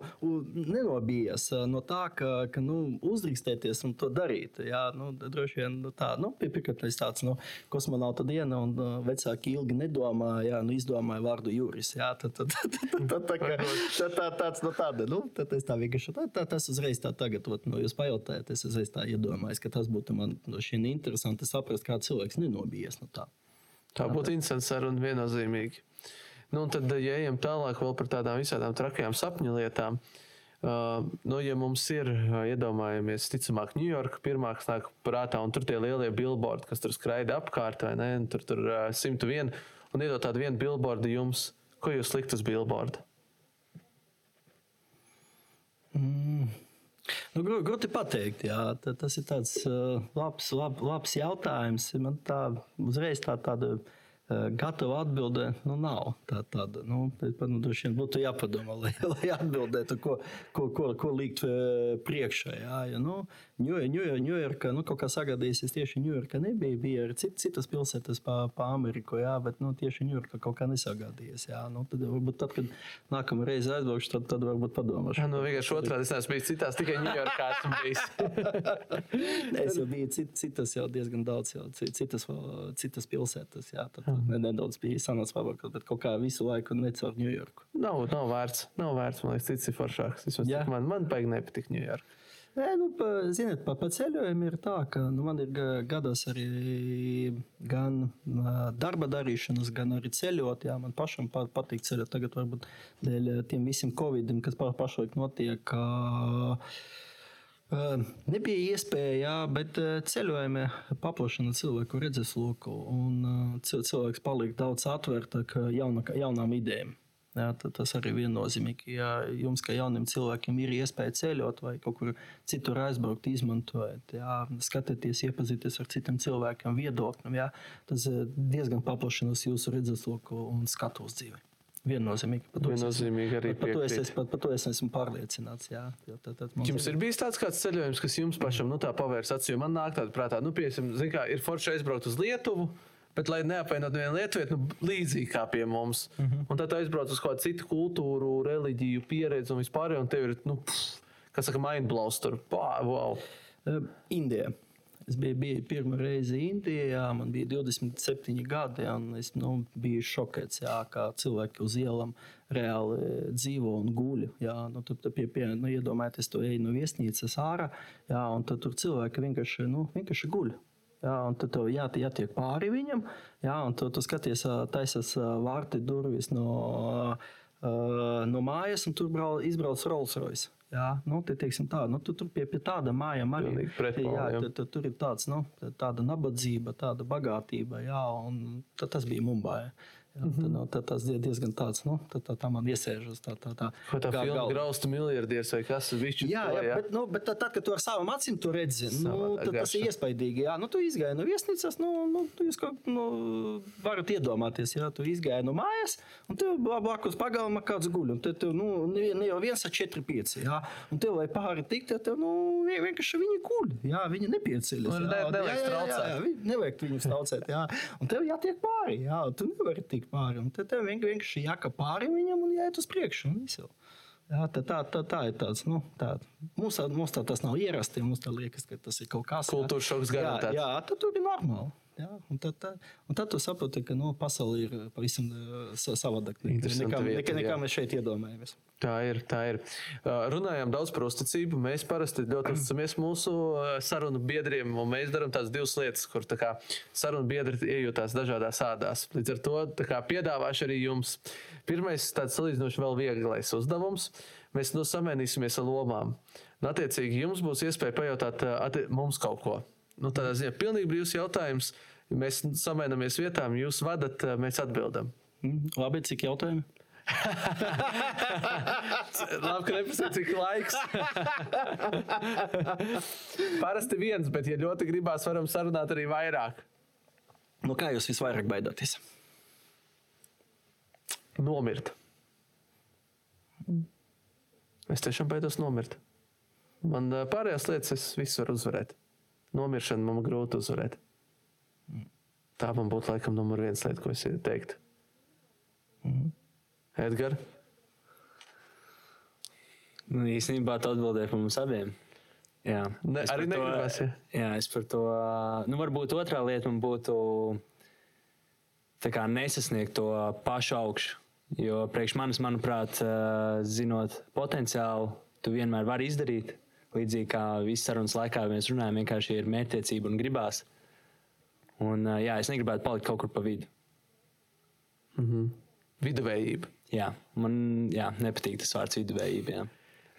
nenobijās no tā, ka, ka nu, uzdrīkstēties un to darīt. Jā, nu, droši vien nu, tā, nu, piekritais tāds nu, kosmonauta diena, un uh, vecāki ilgi nedomāja, jā, nu, izdomāja vārdu Juris. Jā, tad, tad, tad, tad, tad, tā, kā, tā, tā, tāds, nu, tāda, nu, tad es tā vienkārši, tā, tā, tas uzreiz tā tagad, ot, nu, jūs pajautājat, es uzreiz tā iedomājos, ka tas būtu man no šī interesanti saprast, kā cilvēks nenobijies no tā. Tā būtu interesanti saruna viennozīmīgi. Nu, un tad, ja ejam tālāk par tādām visādām trakajām sapņu lietām, uh, nu, ja mums ir, uh, iedomājamies, ticamāk, Ņujorka pirmā, nāk prātā, un tur tie lielie billboardi, kas tur skraida apkārt, vai ne, un tur tur uh, 101, un iedot tādu vienu billboardu jums, ko jūs likt uz billboardu? Mm. Nu, grūti pateikt, jā. tas ir tāds labs, lab, labs jautājums. Man tā uzreiz tā, tāda uh, gatava atbilde nu, nav. Tā, tāda, nu, nu, droši vien būtu jāpadomā, lai, lai atbildētu, ko, ko, ko, ko likt uh, priekšā. Jā, ja, nu, Ņujorka, nu, kaut kā sagadījusies tieši Ņujorka nebija. Bija arī cit, citas pilsētas pa, pa Ameriku, jā, bet nu, tieši Ņujorka kaut kā nesagādījies. Jā, nu, tad, varbūt tad, kad nākamā reize aizbraukšu, tad, tad varbūt padomāšu. Jā, nu, vienkārši otrādi es neesmu bijis citās, tikai Ņujorkā esmu bijis. es jau biju cit, citas jau diezgan daudz, jau citas, citas pilsētas, jā, tad. Nedaudz bija sanāca pavarkot, bet kaut kā visu laiku necaur Ņujorku. Nav, nav vērts, nav vērts, man liekas, cits ir foršāks. Man, man baigi nepatīk Ņujorka. Nē, nu, pa, ziniet, pa, pa ceļojumiem ir tā, ka nu, man ir gados arī gan darba darīšanas, gan arī ceļot. Jā, man pašam patīk ceļot. Tagad varbūt dēļ tiem visiem covidiem, kas pašlaik notiek. Nebija iespēja, jā, bet ceļojumi paplašina cilvēku redzesloku, cilvēks paliek daudz atvērtāk jaunām idejām. Jā, tas arī ir viennozīmīgi. Ja jums, kā jauniem cilvēkiem, ir iespēja ceļot vai kaut kur citur aizbraukt, izmantojot, jā, skatieties, iepazīties ar citiem cilvēkiem, viedokļiem, tas diezgan paplašinās jūsu redzesloku un skatu uz dzīvi. Viennozīmīgi. Par to, Viennozīmīgi arī par, par, to es, es, par, par to es esmu pārliecināts. Jā, tad, tad jums ir bijis tāds kāds ceļojums, kas jums pašam nu, pavērs acis, jo man nāk tādā prātā, nu, piemēram, kā, ir forši aizbraukt uz Lietuvu. Bet, lai neapvainot nevienu lietuvieti, nu, līdzīgi kā pie mums. Mm -hmm. Un tad aizbrauc uz kādu citu kultūru, reliģiju, pieredzi un vispār. Un tev ir, nu, pff, kas saka, mindblows tur. Pā, wow. Indija. Es biju, biju pirmo reizi Indijā, man bija 27 gadi, un es nu, biju šokēts, jā, kā cilvēki uz ielām reāli dzīvo un guļ. Jā, nu, tur pie, pie, nu, iedomājieties, to eju no viesnīcas ārā, jā, un tur cilvēki vienkārši, nu, vienkārši guļ. Jā, un tad tev jā, jātiek pāri viņam, jā, un tu, tu skaties, taisas vārti durvis no, no mājas, un tur brau, izbrauc Rolls Royce. Jā, nu, te, teiksim, tā, nu, tu tur pie, pie tāda mājām arī pretpāl, jā, jā. Tu, tur ir tāds, nu, tāda nabadzība, tāda bagātība, jā, un tas bija Mumbai. Jā, tad, no, tad tas ir diezgan tāds, nu, tā, tā, tā man iesēžas. Tā, tā, tā, Vai tā filma graustu miljardieris vai kas ir viņš? Jā, jā, jā, bet, nu, bet tad, kad tu ar savām acīm to redzi, nu, tad tas ir iespaidīgi. Jā, nu, tu izgāji no viesnīcas, nu, nu, tu jūs kaut, nu, varat iedomāties, jā, tu izgāji no mājas, un tev blakus pagalma kāds guļ, un tev, tev nu, ne, ne jau viens ar četri pieci, jā, un tev, lai pāri tikt, tev, nu, vienkārši viņi guļ, jā, viņi nepieceļas. Jā, jā, jā, jā, jā, jā, nevajag viņus traucēt, jā, un tev jātiek pāri, jā, tu nevari tikt tikt pāri. Tad tev vienkārši jākāp pāri viņam un jāiet uz priekšu. Jā, tā, tā, tā, tā ir tāds, nu, tā, mums, mums tā tas nav ierasti. Mums tā liekas, ka tas ir kaut kas tāds - kultūras šoks garantēts. Jā, jā tad tur ir normāli. Jā, un tad, tad, un tad tu saproti, ka nu, pasaule ir pavisam savādāka nekā, nekā, nekā, nekā mēs šeit iedomājamies. Tā ir. Tā ir. Runājām daudz par uzticību. Mēs parasti ļoti uzticamies mūsu sarunu biedriem, un mēs darām tās divas lietas, kur tā kā, sarunu biedri iejūtās dažādās ādās. Līdz ar to tā kā, piedāvāšu arī jums. Pirmais tāds salīdzinoši vēl vieglais uzdevums. Mēs nu samēnīsimies ar lomām. Un, attiecīgi, jums būs iespēja pajautāt mums kaut ko. Nu, tādā ziņā pilnīgi brīvs jautājums. Mēs samēnamies vietām, jūs vadat, uh, mēs atbildam. Mm, labi, cik jautājumu? Labi, ka nepasaka, cik laiks. Parasti viens, bet, ja ļoti gribās, varam sarunāt arī vairāk. Nu, kā jūs visvairāk baidāties? Nomirt. Es tiešām baidos nomirt. Man ā, pārējās lietas, es visu varu uzvarēt. Nomiršanu man grūti uzvarēt. Tā man būtu laikam numur viens lieta, ko es teiktu. Edgars. Nu, īstenībā tā atbildēja par mums abiem. Jā, Ne, Es arī negribas, ja? Jā, es par to. Nu, varbūt otrā lieta man būtu tā kā nesasniegt to pašu augšu. Jo priekš manis, manuprāt, zinot potenciālu, tu vienmēr vari izdarīt. Līdzīgi kā visas sarunas laikā mēs runājam, vienkārši ir mērķtiecība un gribās. Un, jā, es negribētu palikt kaut kur pa vidu. Viduvējība. Jā, man jā, nepatīk tas vārds viduvējība. Jā.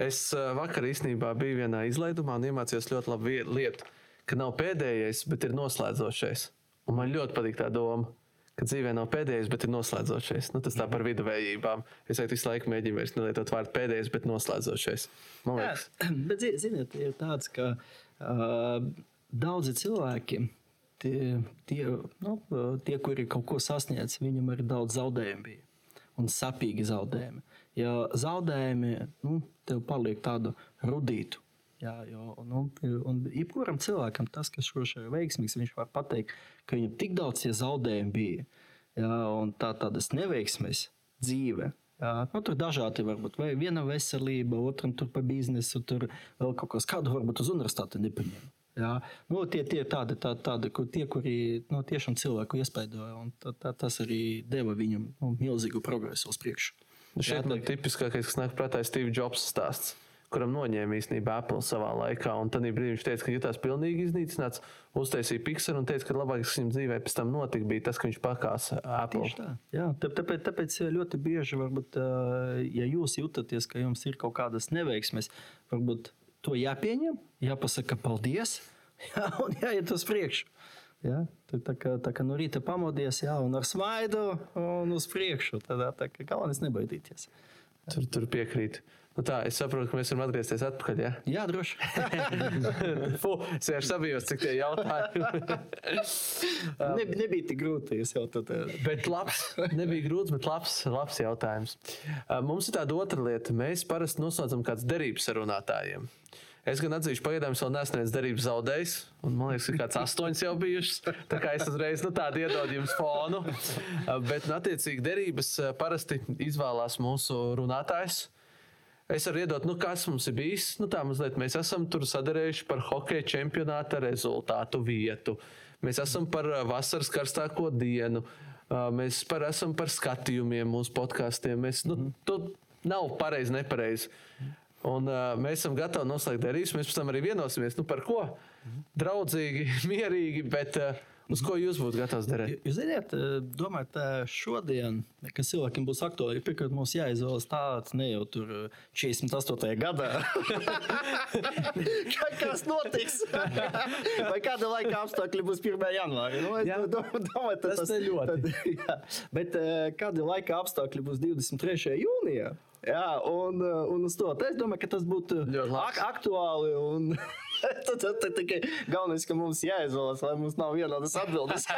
Es vakar īstenībā biju vienā izlaidumā un iemācījos ļoti labu lietu, ka nav pēdējais, bet ir noslēdzošais. Un man ļoti patīk tā doma, ka dzīvē nav pēdējais, bet ir noslēdzošais. Nu, tas tā par viduvējībām. Es arī visu laiku mēģinu vairs nelietot vārdu pēdējais, bet noslēdzošais. Man Jā, liekas, bet, zi- ziniet, ir tāds, ka uh, daudzi cilvēki, tie, tie, nu, tie, kuri kaut ko sasniedz, viņam ir daudz zaudējumu bija. Un sapīgi zaudējumi. Ja zaudējumi nu, tev paliek tādu rudītu. Jā, jo, nu, un jebkuram cilvēkam tas, kas šoreiz ir veiksmīgs, viņš var pateikt, ka viņam tik daudz tie zaudējumi bija. Jā, un tā tādas neveiksmes dzīve. Jā, nu, tur dažādi var būt. Vai viena veselība, otram tur pa biznesu, tur vēl kaut kas kādu varbūt uz universitāti nepaņem. Jā, nu, tie, ir tādi, tā, tādi kur tie, kuri nu, tiešām cilvēku iespaidoja, un tā, tā, tas arī deva viņam nu, milzīgu progresu uz priekšu. nu, šeit man tipiskākais, kas nāk prātā, ir Steve Jobs stāsts. Kuram noņēma īstenībā Apple savā laikā. Un tad brīdī viņš teica, ka jutās pilnīgi iznīcināts, uztaisīja Pixar un teica, ka labākais, kas viņam dzīvē pēc tam notika, bija tas, ka viņš pakāsa Apple. Tieši tā. Jā, tā- tāpēc, tāpēc ļoti bieži, varbūt, ā, ja jūs jūtaties, ka jums ir kaut kādas neveiksmes, varbūt to jāpieņem, jāpasaka paldies jā, un jāiet uz priekšu. Jā, tā, tā, kā, tā kā no rīta pamodies, jā, un ar smaidu un uz priekšu. Tad tā kā galvenais nebaidīties. Tur, tur piekrīt. Nu tā, es saprotu, ka mēs varam atgriezties atpakaļ. Ja? Jā, droši. Fu, es vienkārši sabijos, cik tie jautājumi. Ne, nebija tik grūti. Es jau tad. bet labs, nebija grūts, bet labs, labs jautājums. Uh, Mums ir tāda otra lieta. Mēs parasti noslēdzam kādas derības ar runātājiem. Es gan atzīšu, pagaidām es vēl neesmu neviens derības zaudējis. Un, man liekas, ka kāds astoņas jau bijušas. Tā kā es uzreiz nu, tādu iedodu jums fonu. Bet, nu, attiecīgi, derības parasti izvēlās mūsu runātājs. Es varu iedot, nu, kas mums ir bijis. Nu, tā mazliet mēs esam tur sadarējuši par hokeja čempionāta rezultātu vietu. Mēs esam par vasaras karstāko dienu. Mēs par, esam par skatījumiem mūsu podkāstiem. Mēs, nu, tu nav pareizi, nepareizi. Un, uh, mēs esam gatavi noslēgt derības. Mēs pēc tam arī vienosimies, nu, par ko. Draudzīgi, mierīgi, bet uh, uz ko jūs būtu gatavs darīt? Jūs zināt, domājot, šodien, kas cilvēkiem būs aktuāli, ir pirmkārt mums jāizvēlas tāds ne jau tur eh, 48. gadā. Kā- Kas notiks? Vai kāda laika apstākļi būs 1. janvārī? Nu, Jā. domāju, Tas ne ļoti. Tad, jā. Bet eh, kāda laika apstākļi būs 23. jūnijā? Jā, un, eh, un uz to es domāju, ka tas būtu ak aktuāli. Un, tad, tikai galvenais, ka mums jāizvēlas, lai mums nav vienotas atbildes.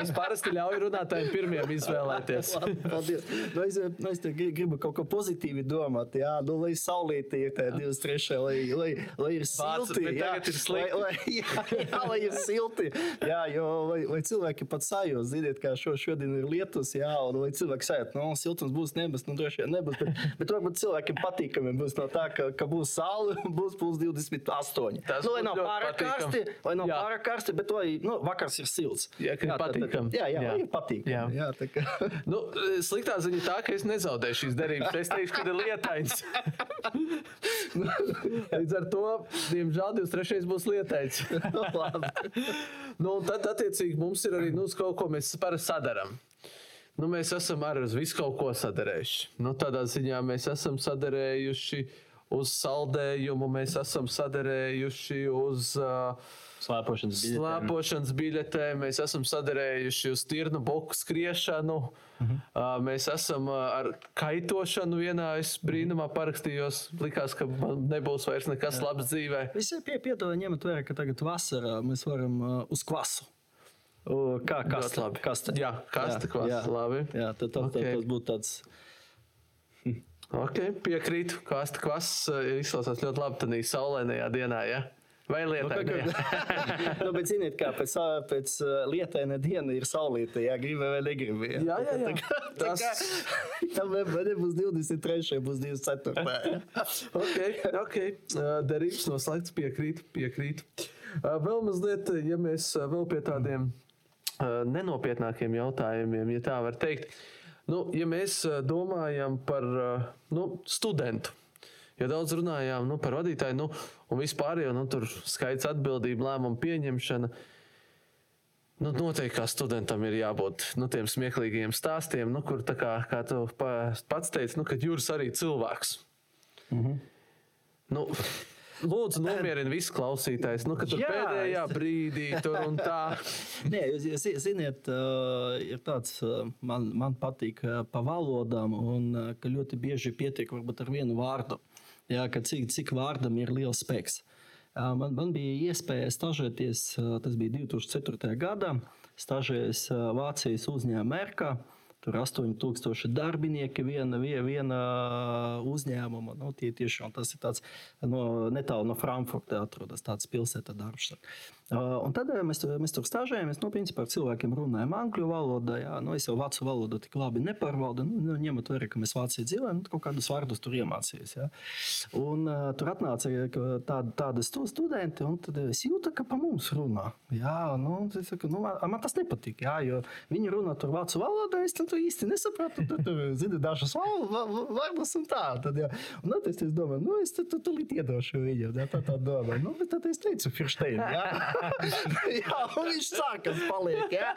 Es parasti ļauju runātājiem pirmiem izvēlēties. Paldies. Nu, es, nu, es gribu kaut ko pozitīvi domāt. Jā, nu, lai saulītī ir tā 23. lai, lai, lai ir silti. bet Jā, ir. Lai, lai, jā, jā, lai ir silti. Jā, jo lai, lai cilvēki pat sajūta, ziniet, kā šo, šodien ir lietus, jā, un lai cilvēki sajūta, nu, siltums būs nebūs, nu, droši vien nebūs. Bet, bet varbūt cilvēkiem patīkami būs no tā, ka, ka būs saule un būs plus 28. Astoņi. Tas Nu, lai nav pārāk patīkami. karsti, lai nav Jā. pārāk karsti, bet lai nu, vakars ir silts. Jā. Jā, jā, Jā. jā. ir patīkami. Jā. Jā. Jā, tā kā- Nu, sliktā ziņa tā, ka es nezaudēju šīs derības. Es teikšu, ka ir lietains. Līdz ar to, diemžēl, 23. būs lietains. Labi. Nu, un tad, attiecīgi, mums ir arī nu, kaut ko mēs parasti sadarām. Nu, mēs esam arī uz visu kaut ko sadarējuši. Nu, tādā ziņā mēs esam sadarējuši uz saldējumu, mēs esam sadarējuši uz uh, Slēpošanas biļetēm. slēpošanas biļetēm, mēs esam sadarējuši uz tirnu boku skriešanu. Mhm. Uh, mēs esam uh, ar kaitošanu vienā. Es brīnumā parakstījos. Likās, ka man nebūs vairs nekas labs dzīvē. Visi pie, piedod, ņemat vērā, ka tagad vasarā mēs varam uh, uz kvasu. O, kā kaste? labi. kaste. Jā, kaste kvasa, labi. Jā, tad, tad, tad tas būtu tāds. Okay, piekrītu. Kāsta kvass uh, izklausās ļoti labi tādā saulēnajā dienā. Ja? Vai Nu, lietā? kā- nu, bet ziniet, kā pēc, pēc lietaina diena ir saulīta, jā, gribi vai negribi. Jā, jā, jā. Tas... Tam nebūs 23, būs 24. okay, okay. Uh, Derības noslēgts, piekrītu. piekrītu. Uh, Vēl mazliet, ja mēs uh, vēl pie tādiem uh, nenopietnākiem jautājumiem, ja tā var teikt. Nu, ja mēs uh, domājam par uh, nu, studentu, jo daudz runājām nu, par vadītāju, nu, un vispār jau nu, tur skaits atbildība, lēmumu pieņemšana. Nu, noteikti kā studentam ir jābūt nu, tiem smieklīgiem stāstiem, nu, kur, tā kā, kā tu pa- pats teici, nu, ka jūras arī cilvēks. Nu, lūdzu, nomierini visus klausītājus. Nu, ka tur Jā, pēdējā es- brīdī tur un tā. Nē, jūs, jūs zi- ziniet, uh, ir tāds, man, man patīk pa valodām, un ka ļoti bieži pietiek varbūt ar vienu vārdu. Jā, ka cik, cik vārdam ir liels spēks. Man, man bija iespēja stažēties, tas bija 2004. gadā, stažējies Vācijas uzņēmumā Merkā. Tur 8000 darbinieki, viena, vie- viena uzņēmuma. Nu, tie tiešām tas ir tāds no, netālu no Frankfurta atrodas tāds pilsēta darbs. Uh, un tad uh, mēs, tur- mēs tur stāžējamies. Nu, principā ar cilvēkiem runājam angļu valodā. Jā, nu, es jau vācu valodu tik labi nepārvaldu. Nu, nu, ņemot vērā, ka mēs Vācijā dzīvojam, nu, kaut kādus vārdus tur iemācījos. Jā. Un uh, tur atnāca tādi stu- studenti, un es jūtu, ka pa mums runā. Jā, nu, saku, nu, man, man tas nepatīk. Jā, jo viņi runā tur vācu valodā, es tam tu īsti nesapratu. Tur, tur zini, va- vārdus un tā. Tad, jā. un tad es, domāju, nu, es tu, tu, tu iedošu viņam. Jā, tā, tā domāju. Nu, bet tad es teicu, Firstein. Jā, jā un viņš sākas paliek. Jā.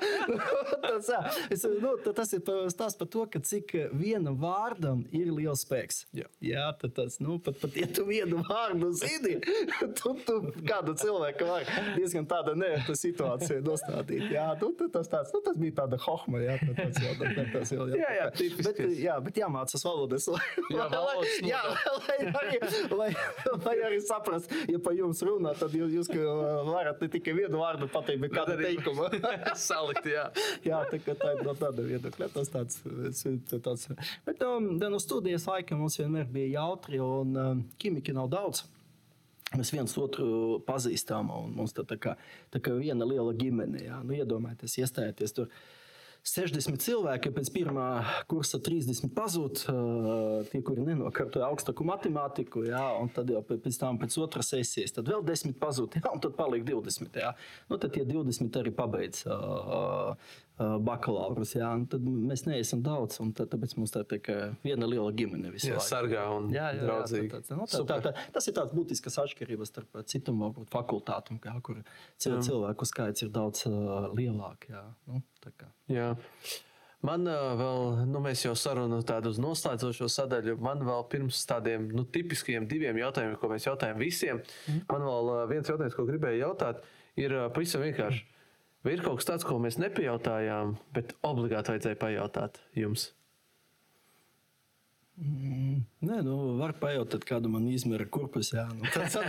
Tas, jā. Es, nu, tas ir stāsts par to, ka cik vienam vārdam ir liels spēks. Jā. Jā, tad tas, nu, pat, pat ja tu vienu vārdu zini, tu, tu kādu cilvēku var diezgan tāda neērta situācija nostādīt. Jā, tu, tu, tas, tāds, nu, tas bija tāda hohma, jā, tad tas jau, tad, tas jau, Jā, jā, bet, jā, bet jāmācās valodas, lai, Jā, valodas jā, lai, arī, lai, lai arī saprast, ja pa jums runā, tad jūs, jūs ka, varat ne tikai vienu vārdu pateikt, bet kādu teikumu. Salikt, jā. Jā, tā, kā tā ir no tāda viedokļa. Tas tāds, tāds. Bet um, no studijas laika mums vienmēr bija jautri, un um, ķīmiki nav daudz. Mēs viens otru pazīstam, un mums tā, tā, kā, tā kā viena liela ģimene. Jā. Nu, iedomājieties, iestājieties tur. 60 cilvēki pēc pirmā kursa 30 pazūd, tie, kuri nenokārtoja augstāku matemātiku, jā, un tad jau pēc tam pēc otras sesijas, tad vēl 10 pazūd, jā, un tad paliek 20. Jā. Nu, tad tie 20 arī pabeidz bakalaurus, jā, tad mēs neesam daudz, un tad, tāpēc mums tā ir tā viena liela ģimene Jā, laiku. sargā un Jā, jā, draudzīgi. jā, tā, tā, nu, tā, tā, tā, tas ir tāds būtisks atšķirības starp citām fakultātēm, kur cil, cilvēku skaits ir daudz uh, lielāks. Nu, tā. Man uh, vēl, nu, mēs jau sarunājam tādu uz noslēdzošo sadaļu. Man vēl pirms tādiem nu, tipiskiem diviem jautājumiem, ko mēs jautājam visiem, man vēl uh, viens jautājums, ko gribēju jautāt, ir pavisam vienkārši. Vai ir kaut kas tāds, ko mēs nepajautājām, bet obligāti vajadzēja pajautāt jums? Nē, nu, var pajautāt, kādu man izmēra kurpus. Jā, nu, tas,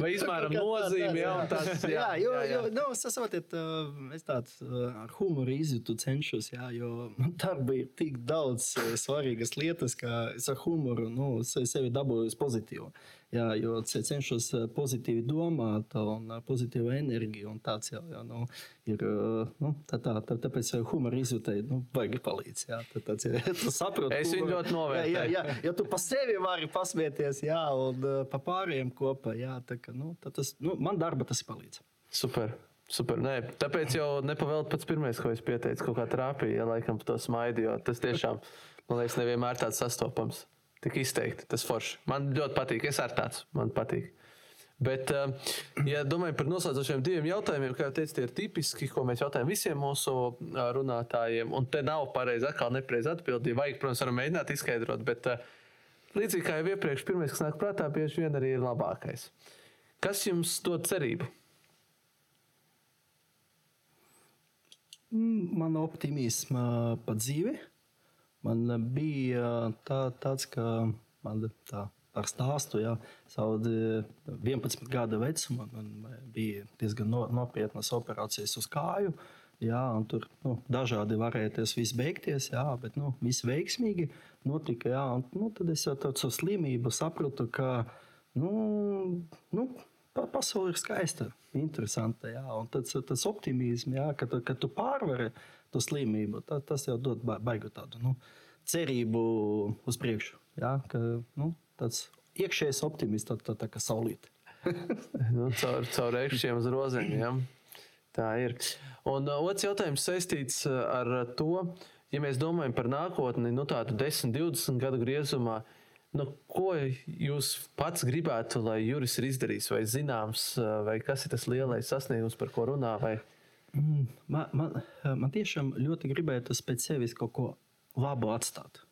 Vai izmēram nozīmi? Jā, un tāds, jā, jo, jo nu, saprotiet, uh, es tāds uh, ar humoru izjūtu cenšos, jā, jo man darba ir tik daudz uh, svarīgas lietas, ka es ar humoru nu, se- sevi dabūju uz pozitīvu. Jā, jo ce- cenšos eh, pozitīvi domāt un eh, pozitīvu enerģiju. Un tāds jau jā, nu, ir. eh, Nu, tā, tā, tā, tāpēc humora izjūtai nu, vajag palīdz. Jā, tā, tāds, ja tu saproti, Es viņu ļoti novērtēju. Jā, jā, jā, ja tu pa sevi vari pasmieties, jā, un pa pārējiem kopā, jā, tā, ka, nu, tā tas, nu, man darba tas ir palīdz. Super. Super. Nē, tāpēc jau nepavēlēt pats pirmais, ko es pieteicu, kaut kā trāpīja, ja laikam to smaidu, jo tas tiešām, man liekas, nevienmēr tāds sastopams. Tik izteikti, tas forši. Man ļoti patīk, es ar tāds, man patīk. Bet, eh, ja domājam par noslēdzošiem diviem jautājumiem, kā jau teicu, tie ir tipiski, ko mēs jautājam visiem mūsu eh, runātājiem. Un te nav pareizi, atkal nepareizi atbildība. Vajag, protams, varam mēģināt izskaidrot, bet eh, līdzīgi kā jau iepriekš, pirmais, kas nāk prātā, bieži vien arī ir labākais. Kas jums dod cerību? Mm, Man optimisma pa dzīvi. Man bija tā, tāds, ka man tā ar stāstu, ja savu 11 gadu vecumā man bija diezgan no, nopietnas operācijas uz kāju. Jā, tur nu, dažādi varēja tas viss beigties, jā, bet nu, viss veiksmīgi notika. Jā, un, nu, tad es jau tādu slimību sapratu, ka nu, nu, pa- pasaule ir skaista, interesanta. Jā, un tas, tas optimisms, ka, ka tu pārvari to slimību, tā, tas jau dod ba- baigu tādu nu, cerību uz priekšu. Jā, ka, nu, tāds iekšējs optimists, tā, tā, tā kā saulīte. Nu, caur caur uz rozēm. Ja? Tā ir. Un uh, otrs jautājums saistīts uh, ar to, ja mēs domājam par nākotni, nu, tādu 10, 20 gadu griezumā. Nu, ko jūs pats gribētu, lai Juris ir izdarījis, vai zināms, uh, vai kas ir tas lielais sasniegums, par ko runā? Vai... Mm, Man, man, man tiešām ļoti gribētu pēc sevis kaut ko labu atstāt.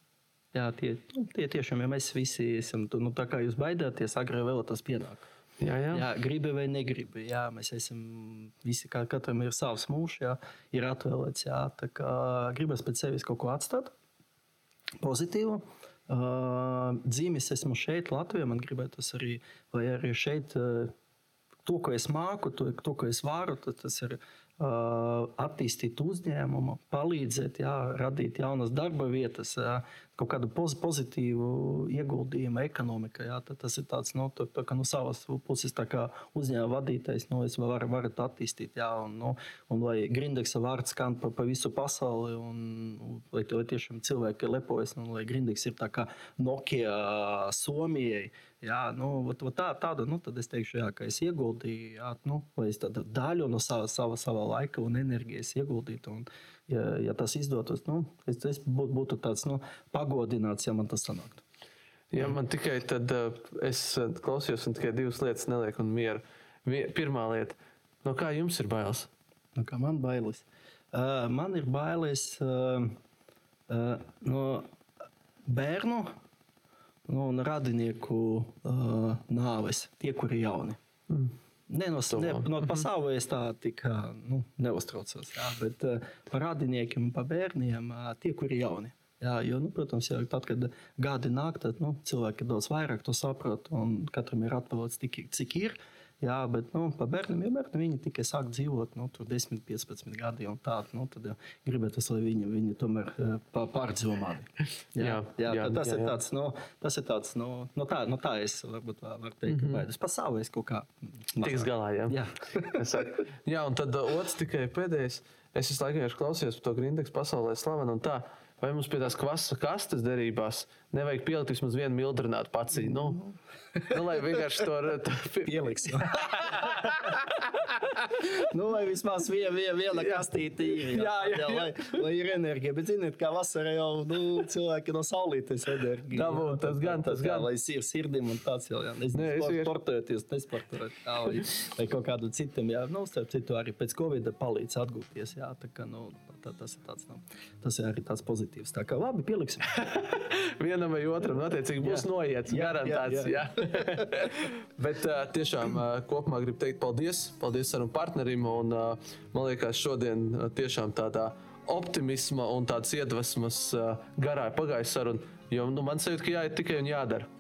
Jā, tie, nu, tie tiešām, ja mēs visi esam, tu, nu, tā kā jūs baidāties, agrāk vēl tas pienāk. Jā, jā. Jā, gribi vai negribi. Jā, mēs esam visi, kā katram ir savs mūžs, jā, ir atvēlēts. Jā, tā kā gribas pēc sevis kaut ko atstāt, pozitīvu. Uh, dzīves esmu šeit, Latvijā. Man gribētos arī, arī šeit uh, to, ko es māku, to, to ko es varu, tas ir uh, attīstīt uzņēmumu, palīdzēt, jā, radīt jaunas darba vietas, jā, kaut kādu poz, pozitīvu ieguldījumu ekonomikā. Jā, tas ir tāds, nu, tā, tā, ka no savas puses uzņēmuma vadītājs, nu, varu to attīstīt, jā, un, nu, un lai Grindeksa vārds skan pa, pa visu pasauli, un lai, lai tiešām cilvēki lepojas, un lai Grindeks ir tā kā Nokia Somijai. Jā, nu, vat, vat tā, tāda, nu, tad es teikšu, jā, ka es ieguldīju, jā, nu, es daļu no sava, sava, sava laika un enerģijas ieguldītu. Un, ja, ja tas izdotos, nu, es, es būtu, tāds nu, pagodināts, ja man tas sanāktu. Ja man tikai tad uh, es uh, klausījos, un tikai divas lietas nelieku un mieru. Pirmā lieta, no kā jums ir bailes? Nu, kā man bailes? Uh, man ir bailes uh, uh, no bērnu nu, un radinieku uh, nāves, tie, kuri ir jauni. Mm. Ne no, ne, no pasaules tā tik nu, neuztraucos, jā, bet uh, par radiniekiem par bērniem uh, tie, kuri ir jauni. Jā, jo, nu, protams, jau tad, kad gadi nāk, tad nu, cilvēki daudz vairāk to saprot, un katram ir atvēlēts tik, cik ir. Jā, bet nu, bērniem jau bērni, viņi tikai sāk dzīvot, nu, tur 10, 15 gadi un tā. Nu, tad gribētu, lai viņi, viņi tomēr eh, pārdzīvo mani. Jā, Jā, jā, jā, tas, jā, ir jā. tāds, nu, tas ir tāds, nu, nu, tā, nu, tā es varbūt var var teikt, mm -hmm. baidos. Pasaules kaut kā. Tiks galā, jā. Jā. Jā, un tad uh, otrs tikai pēdējais. Es visu laiku vienkārši klausījos par to grindeksu pasaulē slavenu un tā. Vai mums pie tās kvasa kastes derībās nevajag pielikt vismaz vienu mildrinātu pacīnu? Nu, nu, lai vienkārši to Pieliks. nu, lai vismaz viena, viena, viena kastīte ir. Jā, jā, jā. Lai, lai ir enerģija. Bet, ziniet, kā vasarā jau nu, cilvēki no saulītes enerģiju. Dabū, tas gan, tas gan. Lai ir sirdim un tāds jau. Jā, es Nē, es vienkārši- sportēties, nesportēt. Jā, vai, vai kaut kādu citam. Jā, nu, starp citu, arī pēc Covid palīdz atgūties. Jā, tā kā, nu, tā, tas ir tāds, nu, tas ir arī tāds pozitīvs. Tā kā labi, pieliksim. vienam vai otram, nu, attiecīgi, būs noiets. Garantēts. jā, Jā, Bet uh, tiešām uh, kopumā gribu teikt paldies. Paldies savam partnerim. Un, uh, man liekas, šodien uh, tiešām tādā optimisma un tādas iedvesmas uh, garā pagājusi saruna. Jo nu, man sajūta, ka jāiet tikai un jādara.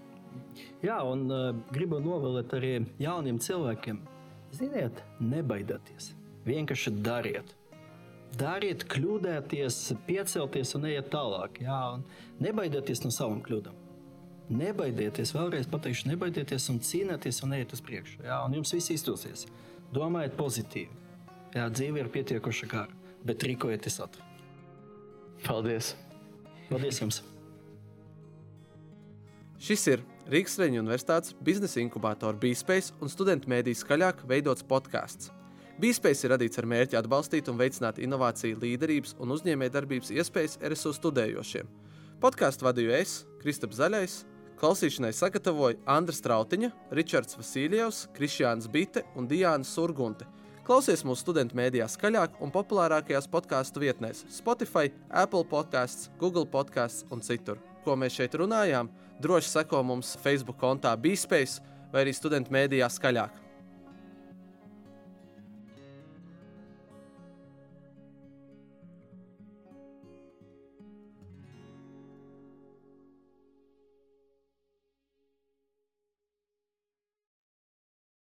Jā, un uh, gribu novēlēt arī jauniem cilvēkiem. Ziniet, nebaidieties. Vienkārši dariet. Dariet, kļūdieties, piecelties un ejiet tālāk. Jā, un nebaidieties no savām kļūdām. Nebaidieties, vēlreiz pateikšu, nebaidieties un cīnieties un ejiet uz priekšu. Jā, un jums viss izdosies. Domājiet pozitīvi. Jā, dzīve ir pietiekuši gara, bet rīkojieties ātri. Paldies! Paldies jums! Šis ir Rīgas Reņģa Universitātes biznesa inkubātora BSPACE un studentu mēdīs skaļāk veidots podkāsts. BSPACE ir radīts ar mērķi atbalstīt un veicināt inovāciju, līderības un uzņēmējdarbības iespējas RSU studējošiem. Podkāstu vadīju es, Kristaps Zaļais, klausīšanai sagatavoju Andris Strautiņa, Ričards Vasiljevs, Krišjāns Bite un Diāna Surgunte. Klausies mūsu studentu mēdījā skaļāk un populārākajās podkāstu vietnēs - Spotify, Apple podkāsts, Google podkāsts un citur. Ko mēs šeit runājām? Droši seko mums Facebook kontā BSpace vai arī studentu mēdījā skaļāk.